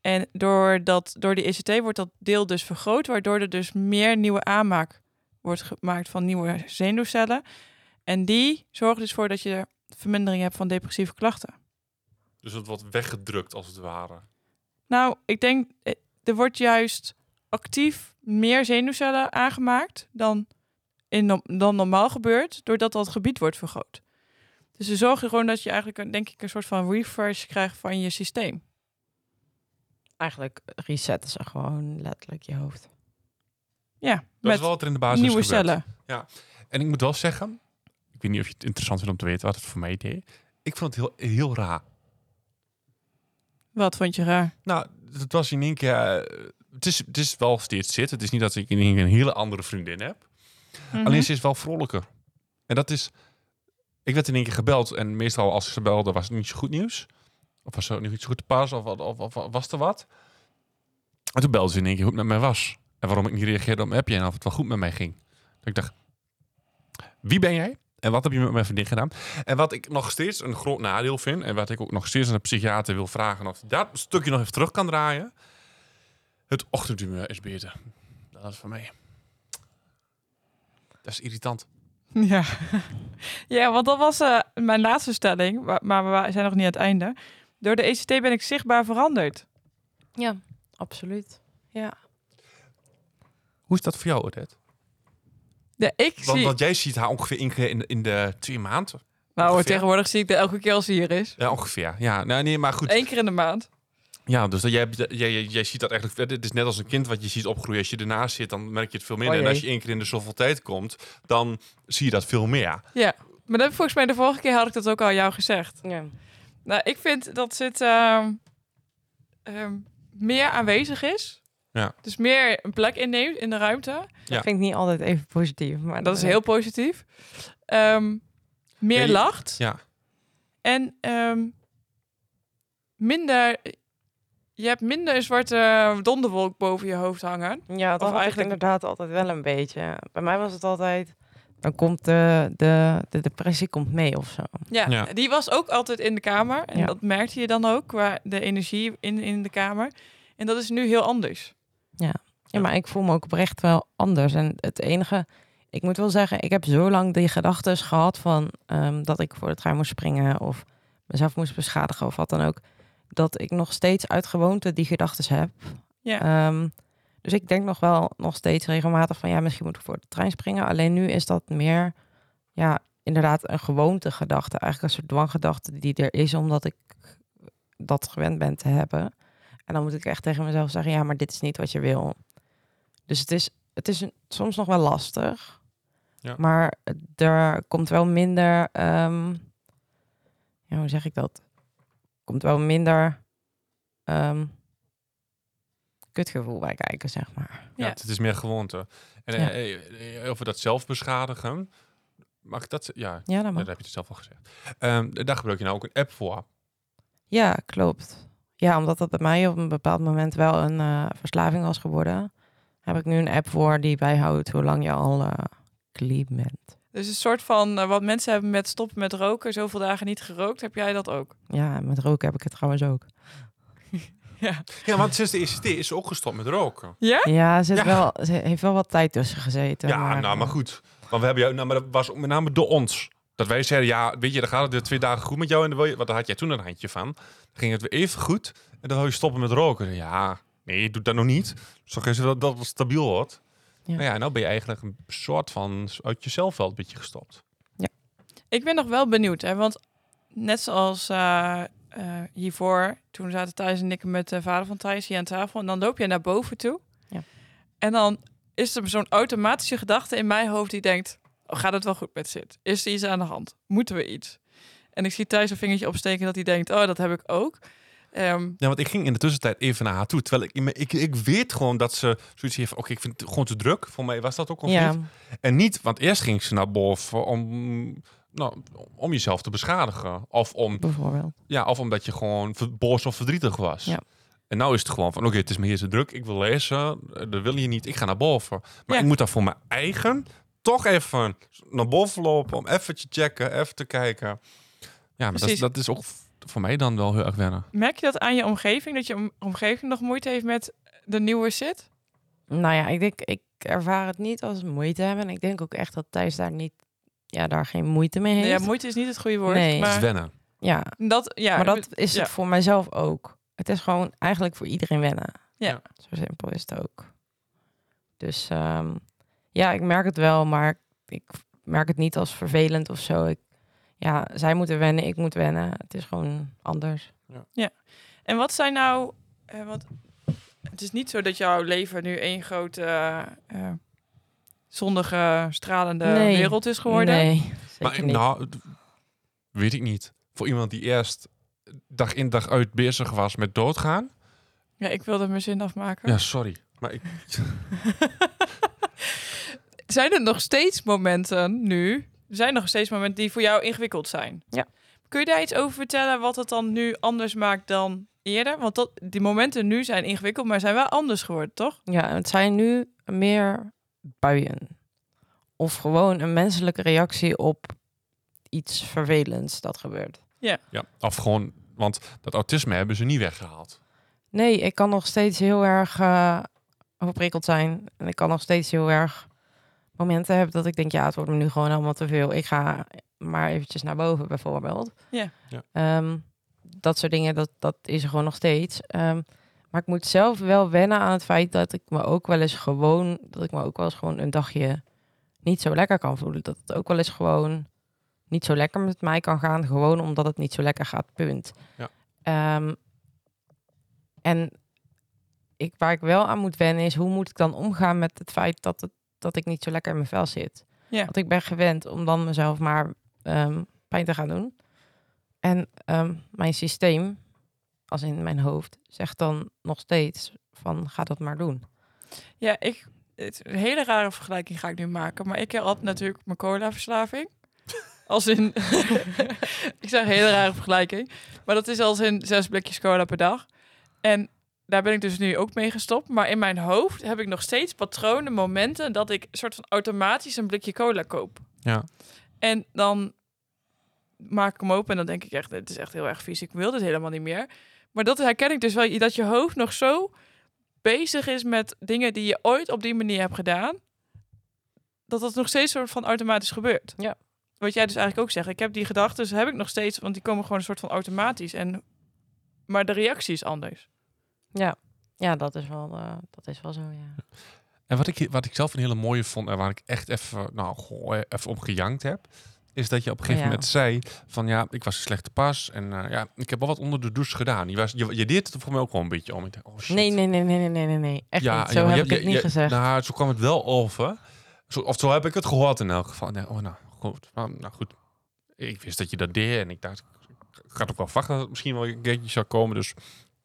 En door, dat, door die ECT wordt dat deel dus vergroot, waardoor er dus meer nieuwe aanmaak wordt gemaakt van nieuwe zenuwcellen. En die zorgen dus voor dat je vermindering hebt van depressieve klachten. Dus het wordt weggedrukt als het ware. Nou, ik denk, eh, er wordt juist actief meer zenuwcellen aangemaakt dan, in, dan normaal gebeurt, doordat dat gebied wordt vergroot. Dus ze zorgen gewoon dat je eigenlijk, een- denk ik, een soort van refresh krijgt van je systeem. Eigenlijk resetten ze gewoon letterlijk je hoofd. Ja, Dat met is wel wat er in de basis nieuwe gebeurt. cellen. En ik moet wel zeggen, ik weet niet of je het interessant vindt om te weten wat het voor mij deed. Ik vond het heel, heel raar. Wat vond je raar? Nou, het was in één keer... eh, het, is, het is wel steeds zit. Het is niet dat ik in één keer een hele andere vriendin heb. Mhm. Alleen ze is wel vrolijker. En dat is... Ik werd in één keer gebeld. En meestal als ze belde was het niet zo goed nieuws. Of was er niet zo goed te pas. Of, of, of, was er wat. En toen belde ze in één keer hoe het met mij was. En waarom ik niet reageerde op mijn appje. En of het wel goed met mij ging. Dat ik dacht... Wie ben jij? En wat heb je met mijn vriendin gedaan? En wat ik nog steeds een groot nadeel vind... en wat ik ook nog steeds aan de psychiater wil vragen... of dat stukje nog even terug kan draaien... het ochtendhumeur is beter. Dat is voor mij. Dat is irritant. Ja. ja, want dat was eh, mijn laatste stelling, maar we zijn nog niet aan het einde. Door de ECT ben ik zichtbaar veranderd. Ja, absoluut. Ja. Hoe is dat voor jou, Odette? Ja, ik Want, zie... want jij ziet haar ongeveer één keer in, de- in de twee maanden. nou, ongeveer. tegenwoordig zie ik dat elke keer als ze hier is. Ja, ongeveer. Ja, nou, nee, maar goed. Eén keer in de maand. Ja, dus dat jij, jij, jij, jij ziet dat eigenlijk... Het is net als een kind wat je ziet opgroeien. Als je ernaast zit, dan merk je het veel minder. Oh en als je één keer in de zoveel tijd komt, dan zie je dat veel meer. Ja, maar dat volgens mij de vorige keer had ik dat ook al aan jou gezegd. ja. Nou, ik vind dat het ehm, ehm, meer aanwezig is. Ja. Dus meer een plek inneemt in de ruimte. Ja. Dat vind ik niet altijd even positief. Maar Dat is heel positief. Ehm, meer Ja, je- lacht. Ja. En ehm, minder... Je hebt minder een zwarte donderwolk boven je hoofd hangen. Ja, dat Of had eigenlijk- ik inderdaad altijd wel een beetje. Bij mij was het altijd dan komt de, de, de depressie komt mee of zo. Ja, Ja. die was ook altijd in de kamer. En Ja. dat merkte je dan ook, qua de energie in, in de kamer. En dat is nu heel anders. Ja, maar ik voel me ook oprecht wel anders. En het enige, ik moet wel zeggen, ik heb zo lang die gedachten gehad van ehm, dat ik voor de trein moest springen of mezelf moest beschadigen of wat dan ook. Dat ik nog steeds uit gewoonte die gedachten heb. Ja. Ehm, dus ik denk nog wel nog steeds regelmatig van ja, misschien moet ik voor de trein springen. Alleen nu is dat meer, ja, inderdaad een gewoonte gedachte. Eigenlijk een soort dwanggedachte die er is omdat ik dat gewend ben te hebben. En dan moet ik echt tegen mezelf zeggen, ja, maar dit is niet wat je wil. Dus het is, het is een- soms nog wel lastig. Ja. Maar er komt wel minder, ehm, ja, hoe zeg ik dat? Komt wel minder ehm, kutgevoel bij kijken, zeg maar. Ja, Ja. het is meer gewoonte. En Ja. eh, eh, eh, over dat zelfbeschadigen. Mag ik dat? Ja, Ja, dat heb je het zelf al gezegd. Ehm, daar gebruik je nou ook een app voor. Ja, klopt. Ja, omdat dat bij mij op een bepaald moment wel een eh, verslaving was geworden, heb ik nu een app voor die bijhoudt hoe lang je al eh clean bent. Dus een soort van eh, wat mensen hebben met stoppen met roken, zoveel dagen niet gerookt, heb jij dat ook? Ja, met roken heb ik het trouwens ook. Ja. Ja, want sinds de ECT is ze ook gestopt met roken. Ja? Ja, zit Ja. Wel, ze heeft wel wat tijd tussen gezeten. Ja, nou, maar goed. Want we hebben jou, nou, maar dat was ook met name door ons. Dat wij zeiden, ja, weet je, dan gaat het weer twee dagen goed met jou. En dan wil je, want daar had jij toen een handje van. Dan ging het weer even goed. En dan wil je stoppen met roken. Ja, nee, doe dat nog niet. Zo is dat dat het stabiel wordt. Ja. Nou ja, nou ben je eigenlijk een soort van uit jezelf wel een beetje gestopt. Ik ben nog wel benieuwd, hè, want net zoals eh, eh, hiervoor, toen zaten Thijs en ik met de vader van Thijs hier aan tafel. En dan loop je naar boven toe. Ja. En dan is er zo'n automatische gedachte in mijn hoofd die denkt... Oh, gaat het wel goed met zit? Is er iets aan de hand? Moeten we iets? En ik zie Thijs een vingertje opsteken dat hij denkt... Oh, dat heb ik ook. Ehm, Ja, want ik ging in de tussentijd even naar haar toe. Terwijl ik, ik, ik weet gewoon dat ze zoiets heeft oké, ik vind het gewoon te druk. Voor mij was dat ook al ja, En niet, want eerst ging ze naar boven om, nou, om jezelf te beschadigen. Of, om, bijvoorbeeld. ja, of omdat je gewoon boos of verdrietig was. Ja. En nou is het gewoon van, oké, het is me hier te druk. Ik wil lezen. eh, Dat wil je niet. Ik ga naar boven. Maar Ja. ik moet daar voor mijn eigen toch even naar boven lopen. Om even te checken, even te kijken. Ja, maar dat, dat is ook voor mij dan wel heel erg wennen. merk je dat aan je omgeving? Dat je om- omgeving nog moeite heeft met de nieuwe zit? Nou ja, ik denk, ik ervaar het niet als moeite hebben. En ik denk ook echt dat Thijs daar niet, ja, daar geen moeite mee heeft. Ja, moeite is niet het goede woord. Nee. Het is Maar wennen. ja, dat, ja, maar dat is ja. het voor mijzelf ook. Het is gewoon eigenlijk voor iedereen wennen. Ja. Zo simpel is het ook. Dus ehm, ja, ik merk het wel, maar ik merk het niet als vervelend of zo. Ik, ja, zij moeten wennen, ik moet wennen. Het is gewoon anders. En wat zijn nou... eh, want het is niet zo dat jouw leven nu één grote eh, eh, zondige, stralende Nee. wereld is geworden. Nee, zeker Maar ik- niet. nou, weet ik niet. Voor iemand die eerst dag in dag uit bezig was met doodgaan. Ja, ik wilde mijn zin afmaken. Ja, sorry. Maar ik, Zijn er nog steeds momenten nu? Zijn er nog steeds momenten die voor jou ingewikkeld zijn? Ja. Kun je daar iets over vertellen wat het dan nu anders maakt dan eerder? Want dat, die momenten nu zijn ingewikkeld, maar zijn wel anders geworden, toch? Ja, het zijn nu meer buien. Of gewoon een menselijke reactie op iets vervelends dat gebeurt. ja, of gewoon, want dat autisme hebben ze niet weggehaald. Nee, ik kan nog steeds heel erg eh overprikkeld zijn. En ik kan nog steeds heel erg momenten hebben dat ik denk, ja, het wordt me nu gewoon allemaal te veel. Ik ga maar eventjes naar boven, bijvoorbeeld. Ja. Ja. Ehm, dat soort dingen, dat, dat is er gewoon nog steeds. Ehm, maar ik moet zelf wel wennen aan het feit dat ik me ook wel eens gewoon, dat ik me ook wel eens gewoon een dagje niet zo lekker kan voelen. Dat het ook wel eens gewoon niet zo lekker met mij kan gaan, gewoon omdat het niet zo lekker gaat, punt. Ja. Ehm, en ik, waar ik wel aan moet wennen is, hoe moet ik dan omgaan met het feit dat, het, dat ik niet zo lekker in mijn vel zit? Ja. Want ik ben gewend om dan mezelf maar ehm, pijn te gaan doen. En ehm, mijn systeem, als in mijn hoofd, zegt dan nog steeds van ga dat maar doen. Ja, ik, het een hele rare vergelijking ga ik nu maken. Maar ik had natuurlijk mijn cola-verslaving. Als in... ik zeg een hele rare vergelijking. Maar dat is als in zes blikjes cola per dag. En daar ben ik dus nu ook mee gestopt. Maar in mijn hoofd heb ik nog steeds patronen, momenten... dat ik soort van automatisch een blikje cola koop. Ja. En dan maak ik hem open en dan denk ik echt, het is echt heel erg vies. Ik wil dit helemaal niet meer. Maar dat herken ik dus wel, dat je hoofd nog zo bezig is met dingen die je ooit op die manier hebt gedaan, dat dat nog steeds soort van automatisch gebeurt. Ja. Wat jij dus eigenlijk ook zegt. Ik heb die gedachten, heb ik nog steeds, want die komen gewoon een soort van automatisch. En, maar de reactie is anders. Ja, ja dat, is wel, eh, dat is wel zo, ja. En wat ik, wat ik zelf een hele mooie vond en waar ik echt even, nou, goh, even om gejankt heb, is dat je op een gegeven Ja. moment zei van ja, ik was een slechte pas en eh, ja, ik heb wel wat onder de douche gedaan. Je, was, je, je deed het voor mij ook wel een beetje om. Ik dacht, oh shit. Nee, nee, nee, nee, nee, nee, nee. Echt niet. Zo heb je- ik het niet gezegd. Nou, zo kwam het wel over. Zo, of zo heb ik het gehoord in elk geval. Nee, oh, nou, goed. Nou, nou, goed. Ik wist dat je dat deed en ik dacht, ik had ook wel verwacht dat het misschien wel een keertje zou komen. Dus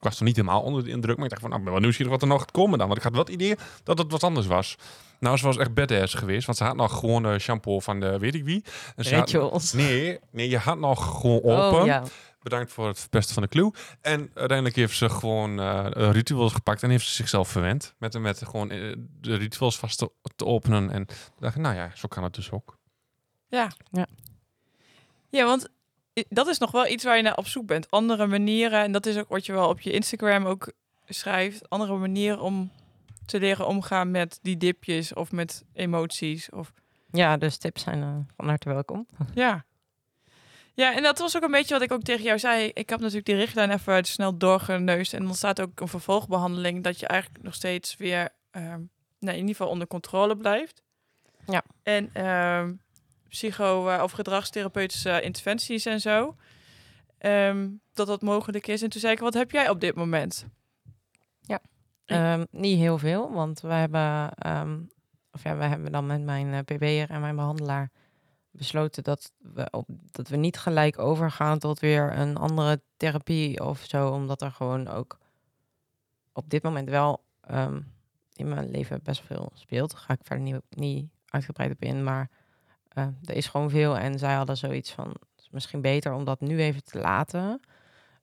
was er niet helemaal onder de indruk. Maar ik dacht van, nou, ik ben wel nieuwsgierig wat er nog gaat komen dan. Want ik had wel het idee dat het wat anders was. Nou, ze was echt badass geweest. Want ze had nog gewoon de shampoo van de weet ik wie. En ze had-. Nee, nee, je had nog gewoon open. Oh, ja. Bedankt voor het verpesten van de clue. En uiteindelijk heeft ze gewoon eh, rituals gepakt en heeft ze zichzelf verwend. Met, met gewoon eh, de rituals vast te, te openen. En dacht ik, nou ja, zo kan het dus ook. Ja. Ja. Ja, want dat is nog wel iets waar je naar op zoek bent. Andere manieren, en dat is ook wat je wel op je Instagram ook schrijft. Andere manieren om te leren omgaan met die dipjes of met emoties. Of, ja, dus tips zijn eh, van harte welkom. ja. Ja, en dat was ook een beetje wat ik ook tegen jou zei. Ik heb natuurlijk die richtlijn even snel doorgeneusd. En dan staat ook een vervolgbehandeling dat je eigenlijk nog steeds weer nou, in ieder geval onder controle blijft. Ja. En ehm, psycho- eh, of gedragstherapeutische interventies en zo. Ehm, dat dat mogelijk is. En toen zei ik, wat heb jij op dit moment? Ehm, niet heel veel, want we hebben, ehm, of ja, we hebben dan met mijn eh, PB'er en mijn behandelaar besloten dat we, op, dat we niet gelijk overgaan tot weer een andere therapie of zo, omdat er gewoon ook op dit moment wel in mijn leven best veel speelt. Daar ga ik verder niet, niet uitgebreid op in, maar eh, er is gewoon veel en zij hadden zoiets van, het is misschien beter om dat nu even te laten.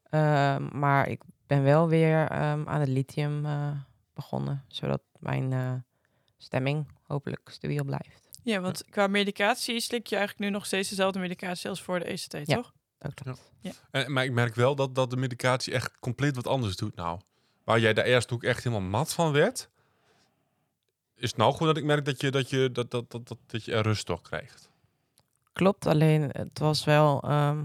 Ehm, maar ik ben wel weer ehm, aan het lithium eh, begonnen, zodat mijn eh, stemming hopelijk stabiel blijft. Ja, want qua medicatie slik je eigenlijk nu nog steeds dezelfde medicatie als voor de ECT, Ja. toch? Dat klopt. En, maar ik merk wel dat, dat de medicatie echt compleet wat anders doet nou. Waar jij daar eerst ook echt helemaal mat van werd. Is het nou gewoon dat ik merk dat je, dat je, dat, dat, dat, dat, dat je er rust door krijgt. Klopt, alleen het was wel ehm,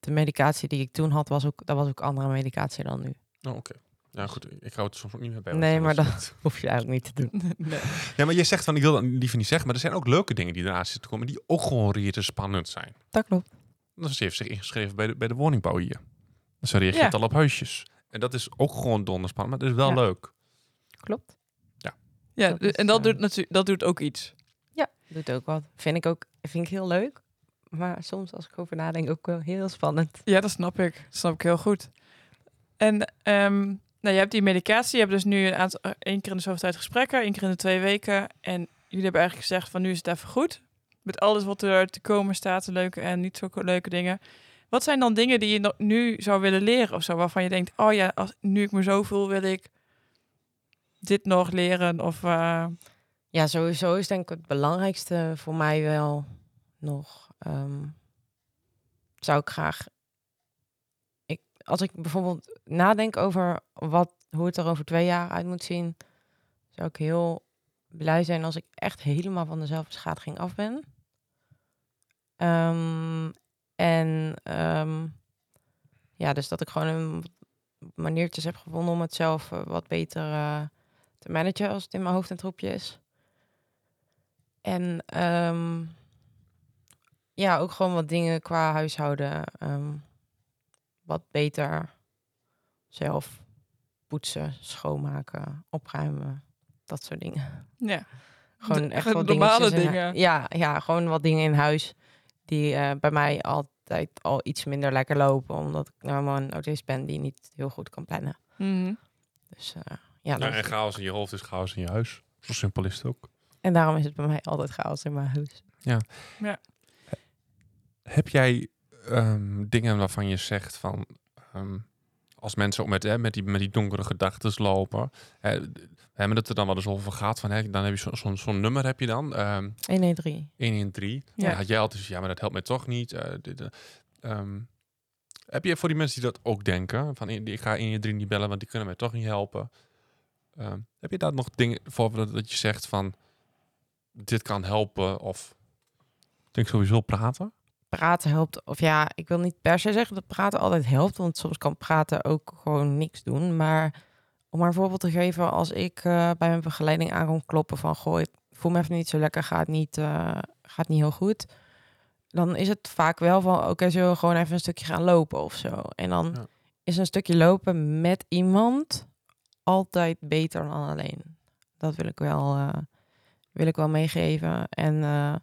de medicatie die ik toen had, was ook, dat was ook andere medicatie dan nu. Oh, oké. Ja, goed. Ik hou het soms ook niet meer bij. Nee, maar dat hoef je eigenlijk niet te doen. nee. Ja, maar je zegt van, ik wil dat liever niet zeggen, maar er zijn ook leuke dingen die eraan zitten te komen, die ook gewoon rete spannend zijn. Dat klopt. Dus ze heeft zich ingeschreven bij de, bij de woningbouw hier. Ze reageert Ja. al op huisjes. En dat is ook gewoon donderspannend, maar het is wel Ja. leuk. Klopt. Ja, Dat de- is, en dat eh, doet, natuurlijk dat doet ook iets. Ja, doet ook wat. Vind ik ook vind ik heel leuk. Maar soms als ik over nadenk ook wel heel spannend. Ja, dat snap ik. Dat snap ik heel goed. En ehm, nou, je hebt die medicatie. Je hebt dus nu een aantal, eh, één keer in de zoveel tijd gesprekken, één keer in de twee weken. En jullie hebben eigenlijk gezegd van nu is het even goed. Met alles wat er te komen staat, de leuke en niet zo leuke dingen. Wat zijn dan dingen die je nu zou willen leren of zo? Waarvan je denkt, oh ja, als, nu ik me zo voel, wil ik dit nog leren. Of eh, Ja, sowieso is denk ik het belangrijkste voor mij wel nog. ehm, zou ik graag. Ik, als ik bijvoorbeeld nadenk over wat, hoe het er over twee jaar uit moet zien, zou ik heel blij zijn als ik echt helemaal van de zelfbeschadiging af ben. Ehm, en ehm, ja, dus dat ik gewoon een maniertjes heb gevonden om het zelf eh, wat beter eh, te managen als het in mijn hoofd een troepje is. En ehm, ja, ook gewoon wat dingen qua huishouden. ehm, wat beter zelf poetsen, schoonmaken, opruimen. Dat soort dingen. ja. Gewoon echt de wat normale dingen. Ja, ja, gewoon wat dingen in huis die eh, bij mij altijd al iets minder lekker lopen. Omdat ik nou een autist ben die niet heel goed kan plannen. Mhm. Dus eh, ja, Ja, en chaos in je hoofd is chaos in je huis. Zo simpel is het ook. en daarom is het bij mij altijd chaos in mijn huis. Heb jij ehm, dingen waarvan je zegt van... ehm, als mensen ook met, hè, met, die, met die donkere gedachten lopen. Hè, we hebben het er dan wel eens over gehad. Van, hè, dan heb je zo- zo'n zo'n nummer heb je dan. ehm 113. 113. Ja. Ja. had jij altijd, ja, maar dat helpt mij toch niet. eh, dit, eh, ehm, heb je voor die mensen die dat ook denken, van ik ga 113 niet bellen, want die kunnen mij toch niet helpen. Ehm, heb je daar nog dingen voor dat, dat je zegt van dit kan helpen of ik denk sowieso praten? praten helpt. Of ja, ik wil niet per se zeggen dat praten altijd helpt. Want soms kan praten ook gewoon niks doen. Maar om maar een voorbeeld te geven. Als ik eh, bij mijn begeleiding aan kom kloppen van... Goh, ik voel me even niet zo lekker. Gaat niet, eh, gaat niet heel goed. Dan is het vaak wel van... Oké, zullen we gewoon even een stukje gaan lopen of zo. En dan Ja. is een stukje lopen met iemand altijd beter dan alleen. Dat wil ik wel, eh, wil ik wel meegeven. En eh,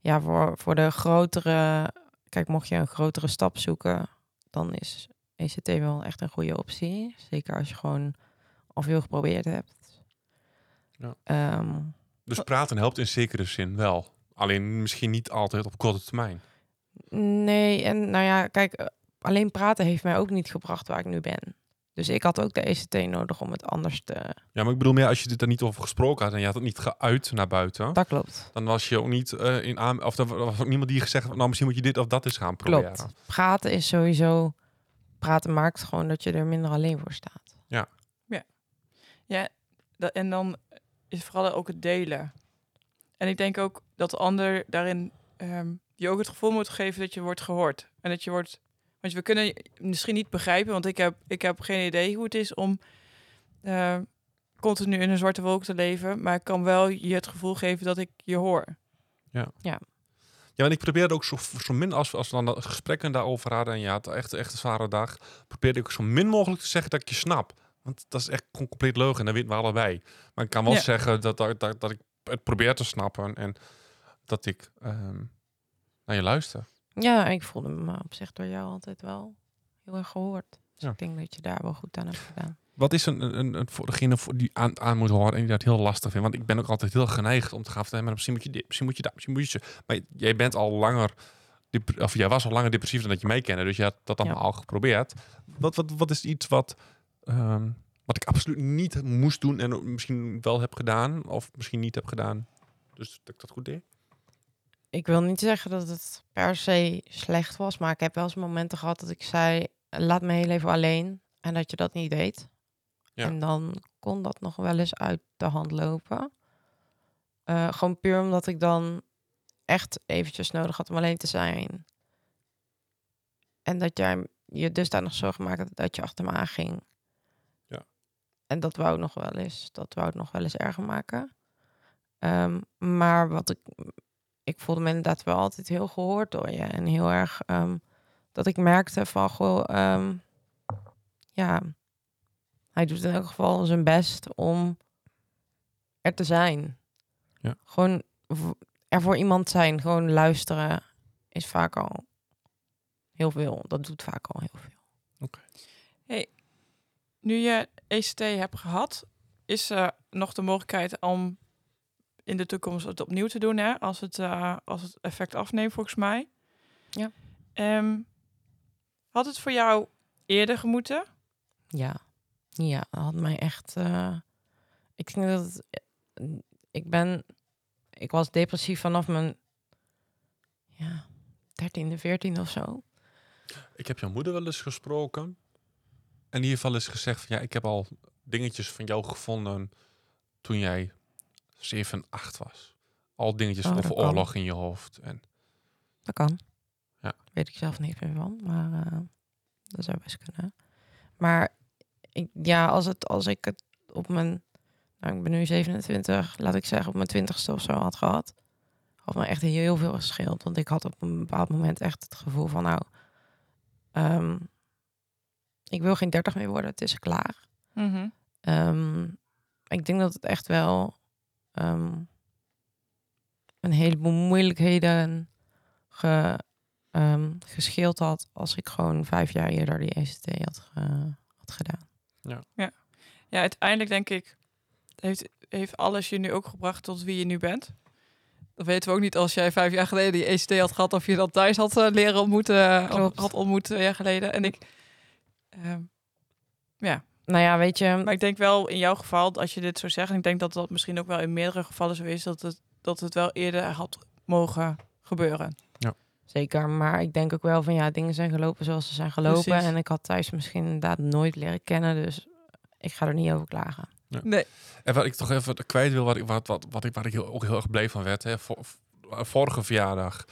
ja, voor, voor de grotere... Kijk, mocht je een grotere stap zoeken... dan is ECT wel echt een goede optie. Zeker als je gewoon al veel geprobeerd hebt. Ja. Ehm, Dus praten helpt in zekere zin wel. Alleen misschien niet altijd op korte termijn. nee, en nou ja, kijk... eh, Alleen praten heeft mij ook niet gebracht waar ik nu ben. Dus ik had ook de ECT nodig om het anders te... Ja, maar ik bedoel meer als je dit er niet over gesproken had en je had het niet geuit naar buiten, Dat klopt. dan was je ook niet eh, in aan of er was ook niemand die gezegd had, nou misschien moet je dit of dat eens gaan proberen. Klopt. Praten is sowieso... Praten maakt gewoon dat je er minder alleen voor staat. Ja, da- en dan is vooral ook het delen. En ik denk ook dat de ander daarin ehm je ook het gevoel moet geven dat je wordt gehoord. En dat je wordt. Want we kunnen misschien niet begrijpen, want ik heb, ik heb geen idee hoe het is om eh, continu in een zwarte wolk te leven. Maar ik kan wel je het gevoel geven dat ik je hoor. Ja, want ik probeerde ook zo, zo min als, als we dan gesprekken daarover hadden en je had echt, echt een zware dag, probeerde ik zo min mogelijk te zeggen dat ik je snap. Want dat is echt gewoon compleet leugen en dat weten we allebei. Maar ik kan wel Ja. zeggen dat, dat, dat, dat ik het probeer te snappen en dat ik ehm, naar je luister. Ja, ik voelde me op zich door jou altijd wel heel erg gehoord. Dus Ja. ik denk dat je daar wel goed aan hebt gedaan. Wat is een, een, een voor degene voor die aan, aan moet horen en die dat heel lastig vindt? Want ik ben ook altijd heel geneigd om te gaan vertellen, maar misschien moet je dit, misschien moet je dat, misschien moet je. Maar jij bent al langer, of jij was al langer depressief dan dat je mij kende, dus je had dat allemaal Ja. al geprobeerd. Wat, wat, wat is iets wat, ehm, wat ik absoluut niet moest doen en misschien wel heb gedaan, of misschien niet heb gedaan, dus dat ik dat goed deed? Ik wil niet zeggen dat het per se slecht was, maar ik heb wel eens momenten gehad dat ik zei: laat me heel even alleen. En dat je dat niet deed. Ja. En dan kon dat nog wel eens uit de hand lopen. Eh, gewoon puur omdat ik dan echt eventjes nodig had om alleen te zijn. En dat jij je dus daar nog zorgen maakte dat je achter me aanging. Ja. En dat wou ik nog wel eens. Dat wou ik nog wel eens erger maken. Ehm, maar wat ik ik voelde me inderdaad wel altijd heel gehoord door je. En heel erg ehm, dat ik merkte van, goh, ehm, ja, hij doet in elk geval zijn best om er te zijn. Ja. Gewoon er voor iemand zijn, gewoon luisteren is vaak al heel veel. Dat doet vaak al heel veel. Nu je ECT hebt gehad, is er nog de mogelijkheid om in de toekomst het opnieuw te doen, hè? Als het, eh, als het effect afneemt, volgens mij. Ja. Ehm, had het voor jou eerder gemoeten? Ja, ja, dat had mij echt. eh, ik denk dat het, eh, ik ben, ik was depressief vanaf mijn ja, 13e, 14e of zo. Ik heb jouw moeder wel eens gesproken. En die heeft wel eens gezegd van ja, ik heb al dingetjes van jou gevonden toen jij 7, 8 was. Al dingetjes Oh, over kan. oorlog in je hoofd. En Dat kan. Ja. Weet ik zelf niet meer van, maar eh, dat zou best kunnen. Maar ik, ja, als, het, als ik het op mijn, nou ik ben nu 27, laat ik zeggen op mijn twintigste of zo had gehad, had me echt heel veel gescheeld. Want ik had op een bepaald moment echt het gevoel van, nou, ehm, ik wil geen 30 meer worden, het is klaar. Ehm, ik denk dat het echt wel ehm, een heleboel moeilijkheden ge, ehm, gescheeld had als ik gewoon vijf jaar eerder die ECT had, ge- had gedaan. Ja, uiteindelijk denk ik, heeft, heeft alles je nu ook gebracht tot wie je nu bent. Dat weten we ook niet als jij vijf jaar geleden die ECT had gehad, of je dat thuis had eh, leren ontmoeten, of Klopt. had ontmoet twee jaar geleden. En ik, ehm, Ja. Nou ja, weet je, Maar ik denk wel in jouw geval, als je dit zo zegt, en ik denk dat dat misschien ook wel in meerdere gevallen zo is, dat het, dat het wel eerder had mogen gebeuren. zeker. Maar ik denk ook wel van ja, dingen zijn gelopen zoals ze zijn gelopen. Precies. En ik had thuis misschien inderdaad nooit leren kennen. Dus ik ga er niet over klagen. Nee. En wat ik toch even kwijt wil, wat ik, wat, wat, wat ik, waar ik heel, ook heel erg bleef van werd. Hè. Vor- vorige verjaardag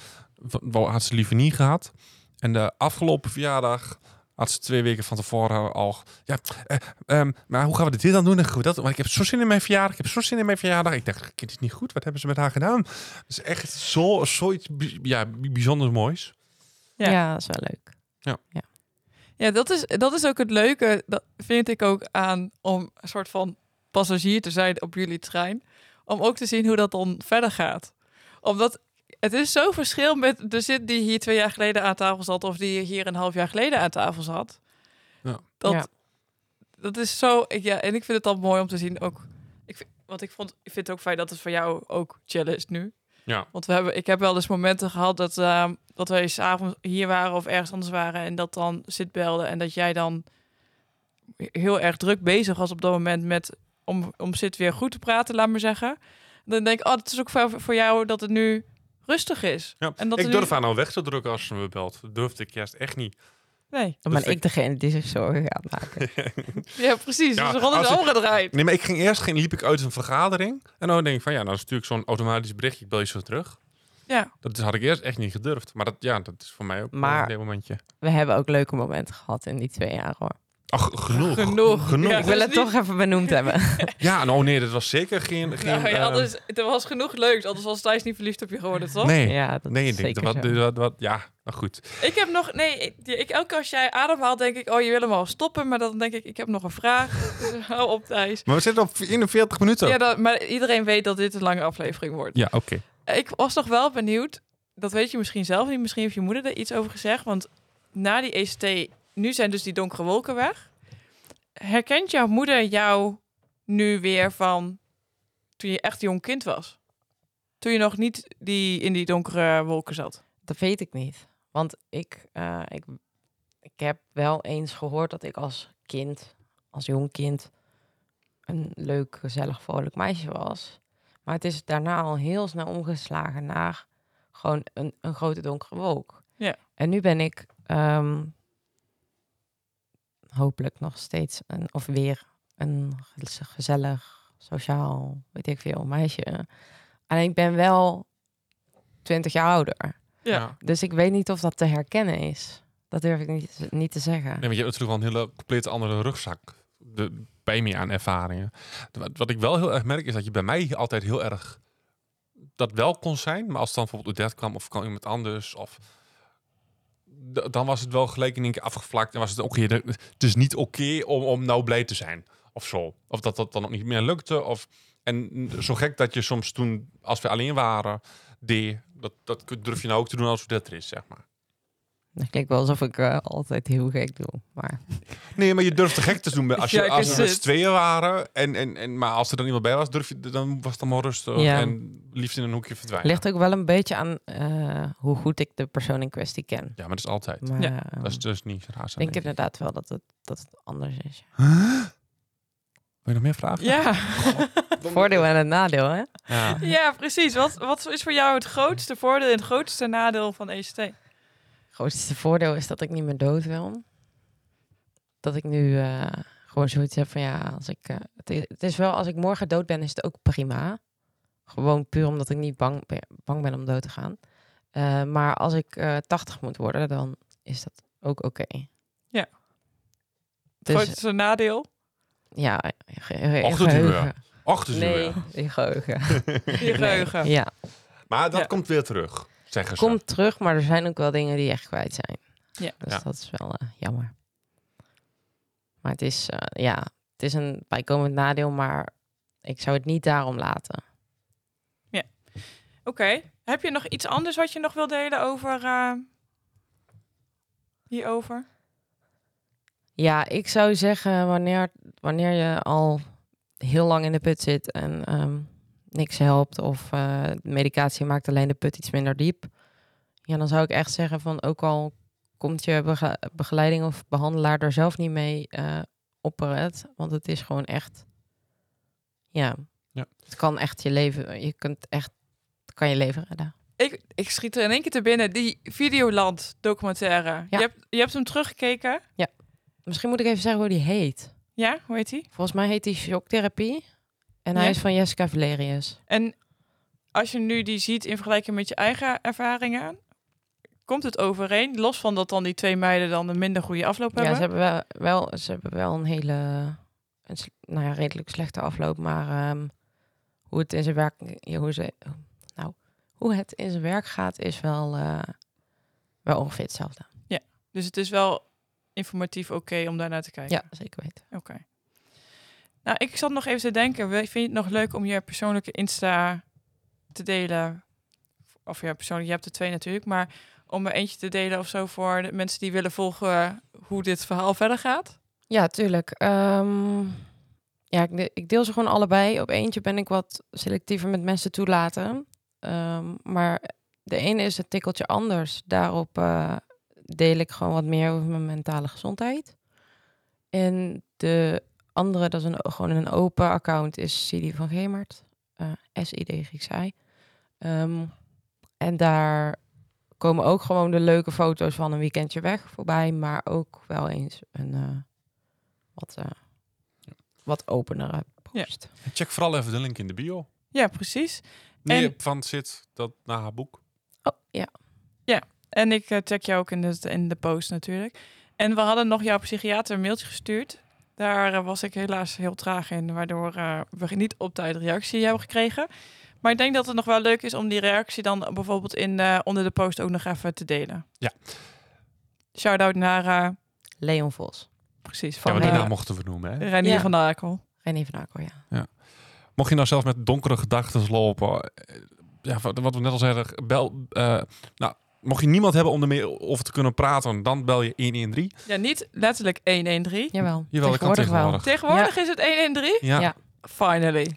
had ze liever niet gehad. En de afgelopen verjaardag had ze twee weken van tevoren al... Ja, eh, ehm, maar hoe gaan we dit dan doen? En goed, dat, want ik heb zo zin in mijn verjaardag. Ik heb zo zin in mijn verjaardag. Ik dacht, kind is niet goed. Wat hebben ze met haar gedaan? Dat is echt zo, zoiets bij- ja, bijzonder moois. Ja. Ja. dat is wel leuk. Ja, dat is, dat is ook het leuke, dat vind ik ook aan om een soort van passagier te zijn op jullie trein. Om ook te zien hoe dat dan verder gaat. Omdat het is zo verschil met de zit die hier twee jaar geleden aan tafel zat of die hier een half jaar geleden aan tafel zat. Ja. Dat, Ja. dat is zo, ik, ja, en ik vind het dan mooi om te zien ook. Ik vind, want ik, vond, ik vind het ook fijn dat het voor jou ook chillen is nu. Ja. Want we hebben, ik heb wel eens momenten gehad dat, ehm, dat wij s'avonds hier waren of ergens anders waren en dat dan zit belde en dat jij dan heel erg druk bezig was op dat moment met om, om zit weer goed te praten, laat maar zeggen. Dan denk ik, oh, het is ook voor, voor jou dat het nu rustig is. Ja. En dat ik durf nu- haar nou weg te drukken als ze me belt. Dat durfde ik juist echt niet. Nee, Dan Dus ben ik- ik degene die zich zorgen gaat maken. ja, precies. Ja, dus rond omgedraaid. Nee, maar ik ging eerst ging, liep ik uit een vergadering. En dan denk ik van ja, nou stuur ik zo'n automatisch berichtje. Ik bel je zo terug. Ja, Dat had ik eerst echt niet gedurfd. Maar dat, ja, dat is voor mij ook Maar- een momentje. We hebben ook leuke momenten gehad in die twee jaar hoor. Ach, genoeg. Genoeg. genoeg. Ja. Ik wil het toch even benoemd hebben. Ja, nou nee, dat was zeker geen... geen nou, ja, er was genoeg leuk. Anders was Thijs niet verliefd op je geworden, toch? nee, ja, dat nee, denk, zeker dat, zo. wat, wat, wat, ja, nou goed. Ik heb nog, nee, ik, ik, elke keer als jij ademhaalt, denk ik, oh, je wil hem al stoppen. Maar dan denk ik, ik heb nog een vraag. Dus hou op, Thijs. Maar we zitten op 41 minuten. Ja, dat, maar iedereen weet dat dit een lange aflevering wordt. Ja, oké. Ik was nog wel benieuwd, dat weet je misschien zelf niet, misschien heeft je moeder er iets over gezegd. Want na die ECT, nu zijn dus die donkere wolken weg. Herkent jouw moeder jou nu weer van toen je echt jong kind was? Toen je nog niet die, in die donkere wolken zat? Dat weet ik niet. Want ik, eh, ik, ik heb wel eens gehoord dat ik als kind, als jong kind, een leuk, gezellig, vrolijk meisje was. Maar het is daarna al heel snel omgeslagen naar gewoon een, een grote donkere wolk. Ja. En nu ben ik ehm, hopelijk nog steeds een, of weer een ge- gezellig, sociaal, weet ik veel, meisje. Alleen ik ben wel 20 jaar ouder. Ja. Dus ik weet niet of dat te herkennen is. Dat durf ik niet, niet te zeggen. Nee, want je hebt natuurlijk wel een hele compleet andere rugzak de, bij me aan ervaringen. Wat, wat ik wel heel erg merk is dat je bij mij altijd heel erg dat wel kon zijn. Maar als dan bijvoorbeeld Odette kwam of kwam iemand anders of dan was het wel gelijk in één keer afgevlakt en was het oké. de- het is niet oké om, om nou blij te zijn of zo. Of dat dat dan ook niet meer lukte. Of, en zo gek dat je soms toen, als we alleen waren, deed. Dat, dat durf je nou ook te doen als Odette er is, zeg maar. Het klinkt wel alsof ik eh, altijd heel gek doe. Maar Nee, maar je durft te gek te doen bij- als, je, Ja, als ik we met tweeën waren. En, en, en, maar als er dan iemand bij was, durf je, dan was het allemaal rustig. Ja. En liefst in een hoekje verdwijnen. ligt ook wel een beetje aan eh, hoe goed ik de persoon in kwestie ken. Ja, maar dat is altijd. Maar Ja. Dat is dus niet raar. ik denk inderdaad wel dat het, dat het anders is. Wil je nog meer vragen? Ja. Voordeel en het nadeel, hè? Ja. ja, precies. Wat, wat is voor jou het grootste voordeel en het grootste nadeel van ECT? Het grootste voordeel is dat ik niet meer dood wil. Dat ik nu eh, gewoon zoiets heb van ja, als ik. eh, het, is, het is wel, als ik morgen dood ben, is het ook prima. Gewoon puur omdat ik niet bang ben, bang ben om dood te gaan. Eh, maar als ik eh 80 moet worden, dan is dat ook oké. Ja. Het Dus grootste nadeel? ja, geheugen. Dus Nee, in geheugen. Je geheugen. Ja, Maar dat Ja. komt weer terug, zeggen ze. komt terug, maar er zijn ook wel dingen die echt kwijt zijn. Ja. Dus Ja. dat is wel eh, jammer. Maar het is, eh, ja, het is een bijkomend nadeel, maar ik zou het niet daarom laten. Oké. Heb je nog iets anders wat je nog wil delen over eh, hierover? Ja, ik zou zeggen, wanneer, wanneer je al heel lang in de put zit en ehm, niks helpt of eh, medicatie maakt alleen de put iets minder diep, ja, dan zou ik echt zeggen van ook al komt je bege- begeleiding of behandelaar er zelf niet mee eh, opper het. Want het is gewoon echt... Ja. Ja. Het kan echt je leven... Je kunt echt... Het kan je leven redden. Ik, ik schiet er in één keer te binnen. Die Videoland documentaire. Ja. Je, hebt, je hebt hem teruggekeken. Misschien moet ik even zeggen hoe die heet. Ja, hoe heet die? Volgens mij heet die Shocktherapie. En hij Ja. is van Jessica Valerius. En als je nu die ziet in vergelijking met je eigen ervaringen, komt het overeen? Los van dat dan die twee meiden dan een minder goede afloop Ja, hebben. ze hebben wel, wel, ze hebben wel een hele, een, nou ja, redelijk slechte afloop. Maar ehm, hoe het in zijn werk, ja, hoe ze, nou, hoe het in zijn werk gaat, is wel, eh, wel ongeveer hetzelfde. Dus het is wel informatief oké om daar naar te kijken. Ja, zeker weten. Oké. Nou, ik zat nog even te denken. Vind je het nog leuk om je persoonlijke Insta te delen? Of ja, je hebt er twee natuurlijk. Maar om er eentje te delen of zo voor de mensen die willen volgen hoe dit verhaal verder gaat? Ja, tuurlijk. Ehm, ja, ik deel ze gewoon allebei. Op eentje ben ik wat selectiever met mensen toelaten. Ehm, maar de ene is het tikkeltje anders. Daarop eh, deel ik gewoon wat meer over mijn mentale gezondheid. En de andere, dat is een, gewoon een open account, is Sidi van Gemert. eh SID Grieks I. Ehm, en daar komen ook gewoon de leuke foto's van een weekendje weg voorbij. Maar ook wel eens een eh, wat, eh, wat openere post. Check vooral even de link in de bio. Ja, precies. Meer En- van zit dat na haar boek. Oh, ja. En ik eh, check jou ook in de, in de post natuurlijk. En we hadden nog jouw psychiater een mailtje gestuurd. Daar eh, was ik helaas heel traag in, waardoor eh, we niet op tijd reactie hebben gekregen. Maar ik denk dat het nog wel leuk is om die reactie dan bijvoorbeeld in, eh, onder de post ook nog even te delen. Ja. Shout-out naar, eh, Leon Vos. precies, Ja, van maar die eh, naam mochten we noemen. Hè? Reinier Ja. van der Akel. René van Akel, ja. Mocht je nou zelfs met donkere gedachten lopen, ja, wat wat we net al zeiden, bel. eh, nou, mocht je niemand hebben om ermee over te kunnen praten, dan bel je 113. Ja, niet letterlijk 113. Jawel. Jawel, dat kan Tegenwoordig wel. tegenwoordig. Is het 113. Ja, ja. Ja. Finally.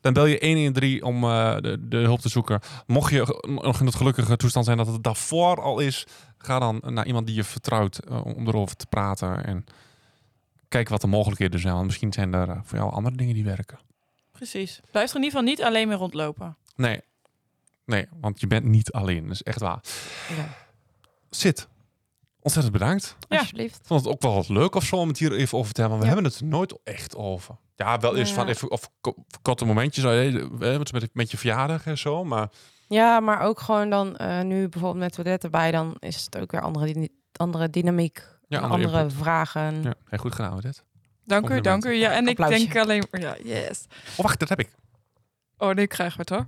dan bel je 113 om eh, de, de hulp te zoeken. Mocht je nog in het gelukkige toestand zijn dat het daarvoor al is, ga dan naar iemand die je vertrouwt eh, om erover te praten en kijk wat de mogelijkheden zijn. Want misschien zijn er eh, voor jou andere dingen die werken. Precies. Blijf er in ieder geval niet alleen meer rondlopen. Nee, nee, want je bent niet alleen. Dat is echt waar. Ja. Zit. Ontzettend bedankt. Ja. Alsjeblieft. Ik vond het ook wel wat leuk of zo om het hier even over te hebben. Want we Ja. hebben het nooit echt over. Ja, wel eens Nou van ja. even of ko- korte momentjes eh, met, met, met je verjaardag en zo. Maar Ja, maar ook gewoon dan, eh, nu bijvoorbeeld met Odette erbij, dan is het ook weer andere, andere dynamiek. ja, andere, vragen. Ja, heel goed gedaan. Dank u, dank u. Ja, en ik denk alleen... Ja, yes. Oh, wacht, dat heb ik. Oh, nu krijgen we het hoor.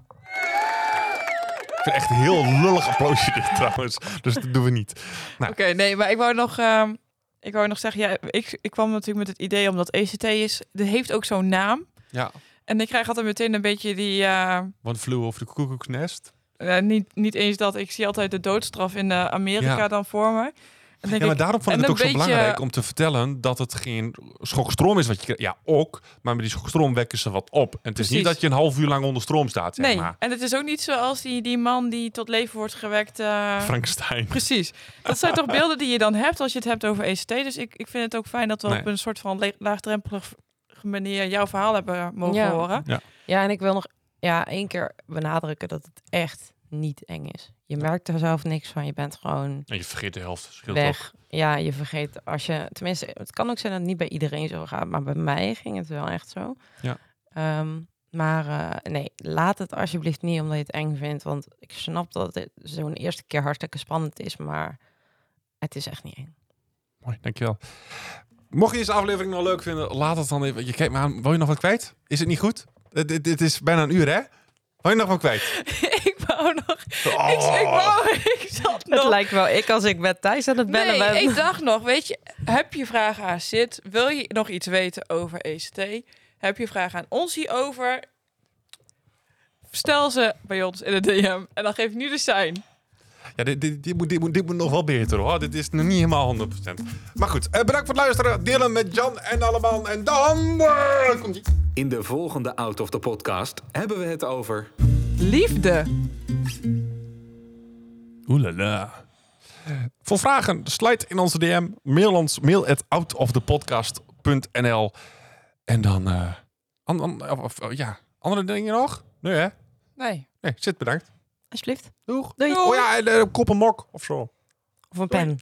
Ik vind echt een heel lullig applausje dit trouwens. Dus dat doen we niet. Nou. Oké, nee, maar ik wou nog, ehm, ik wou nog zeggen, ja, ik, ik kwam natuurlijk met het idee omdat ECT is, het heeft ook zo'n naam. Ja, En ik krijg altijd meteen een beetje die, eh, want vloer over de koekoeksnest. eh, niet, niet eens dat, ik zie altijd de doodstraf in eh, Amerika Ja. dan voor me. Ja, maar ik, daarom vond ik het ook zo belangrijk om te vertellen dat het geen schokstroom is wat je krijgt. Ja, ook. Maar met die schokstroom wekken ze wat op. En het is niet dat je een half uur lang onder stroom staat, zeg nee, maar. en het is ook niet zoals die, die man die tot leven wordt gewekt. eh, Frankenstein. Precies. Dat zijn toch beelden die je dan hebt als je het hebt over ECT. Dus ik, ik vind het ook fijn dat we Nee. op een soort van laagdrempelige manier jouw verhaal hebben mogen Ja. horen. Ja, en ik wil nog ja, één keer benadrukken dat het echt niet eng is. Je merkt er zelf niks van. Je bent gewoon En je vergeet de helft. Ook. weg. Ja, je vergeet als je... Tenminste, het kan ook zijn dat het niet bij iedereen zo gaat. Maar bij mij ging het wel echt zo. Ja. Ehm, maar eh, nee, laat het alsjeblieft niet omdat je het eng vindt. Want ik snap dat het zo'n eerste keer hartstikke spannend is. Maar het is echt niet eng. Mooi, dankjewel. Mocht je deze aflevering nou leuk vinden, laat het dan even. Je kijkt me aan. Wil je nog wat kwijt? Is het niet goed? Het, het is bijna een uur, hè? Wil je nog wat kwijt? wou nog... Oh. Ik, ik wou... Ik zat Het nog... lijkt wel ik als ik met Thijs aan het bellen Nee, ben. ik dacht nog, weet je, heb je vragen aan Sid? Wil je nog iets weten over ECT? Heb je vragen aan ons hierover? Stel ze bij ons in de DM en dan geef ik nu de sign. Ja, dit, dit, dit, moet, dit, moet, dit moet nog wel beter, hoor. Dit is nog niet helemaal 100%. Maar goed, eh, bedankt voor het luisteren. Delen met Jan en allemaal. En dan eh, komt ie. In de volgende Out of the Podcast hebben we het over... Liefde. Oelala. Voor vragen, sluit in onze DM. Mail ons, mail at outofthepodcast auto.nl. En dan, eh, an- an- of, of, ja, andere dingen nog? Nee hè? Nee. Nee, zit bedankt. Alsjeblieft. Doeg. Doei. Oh ja, en, eh, kop en mok of zo. Of een pen.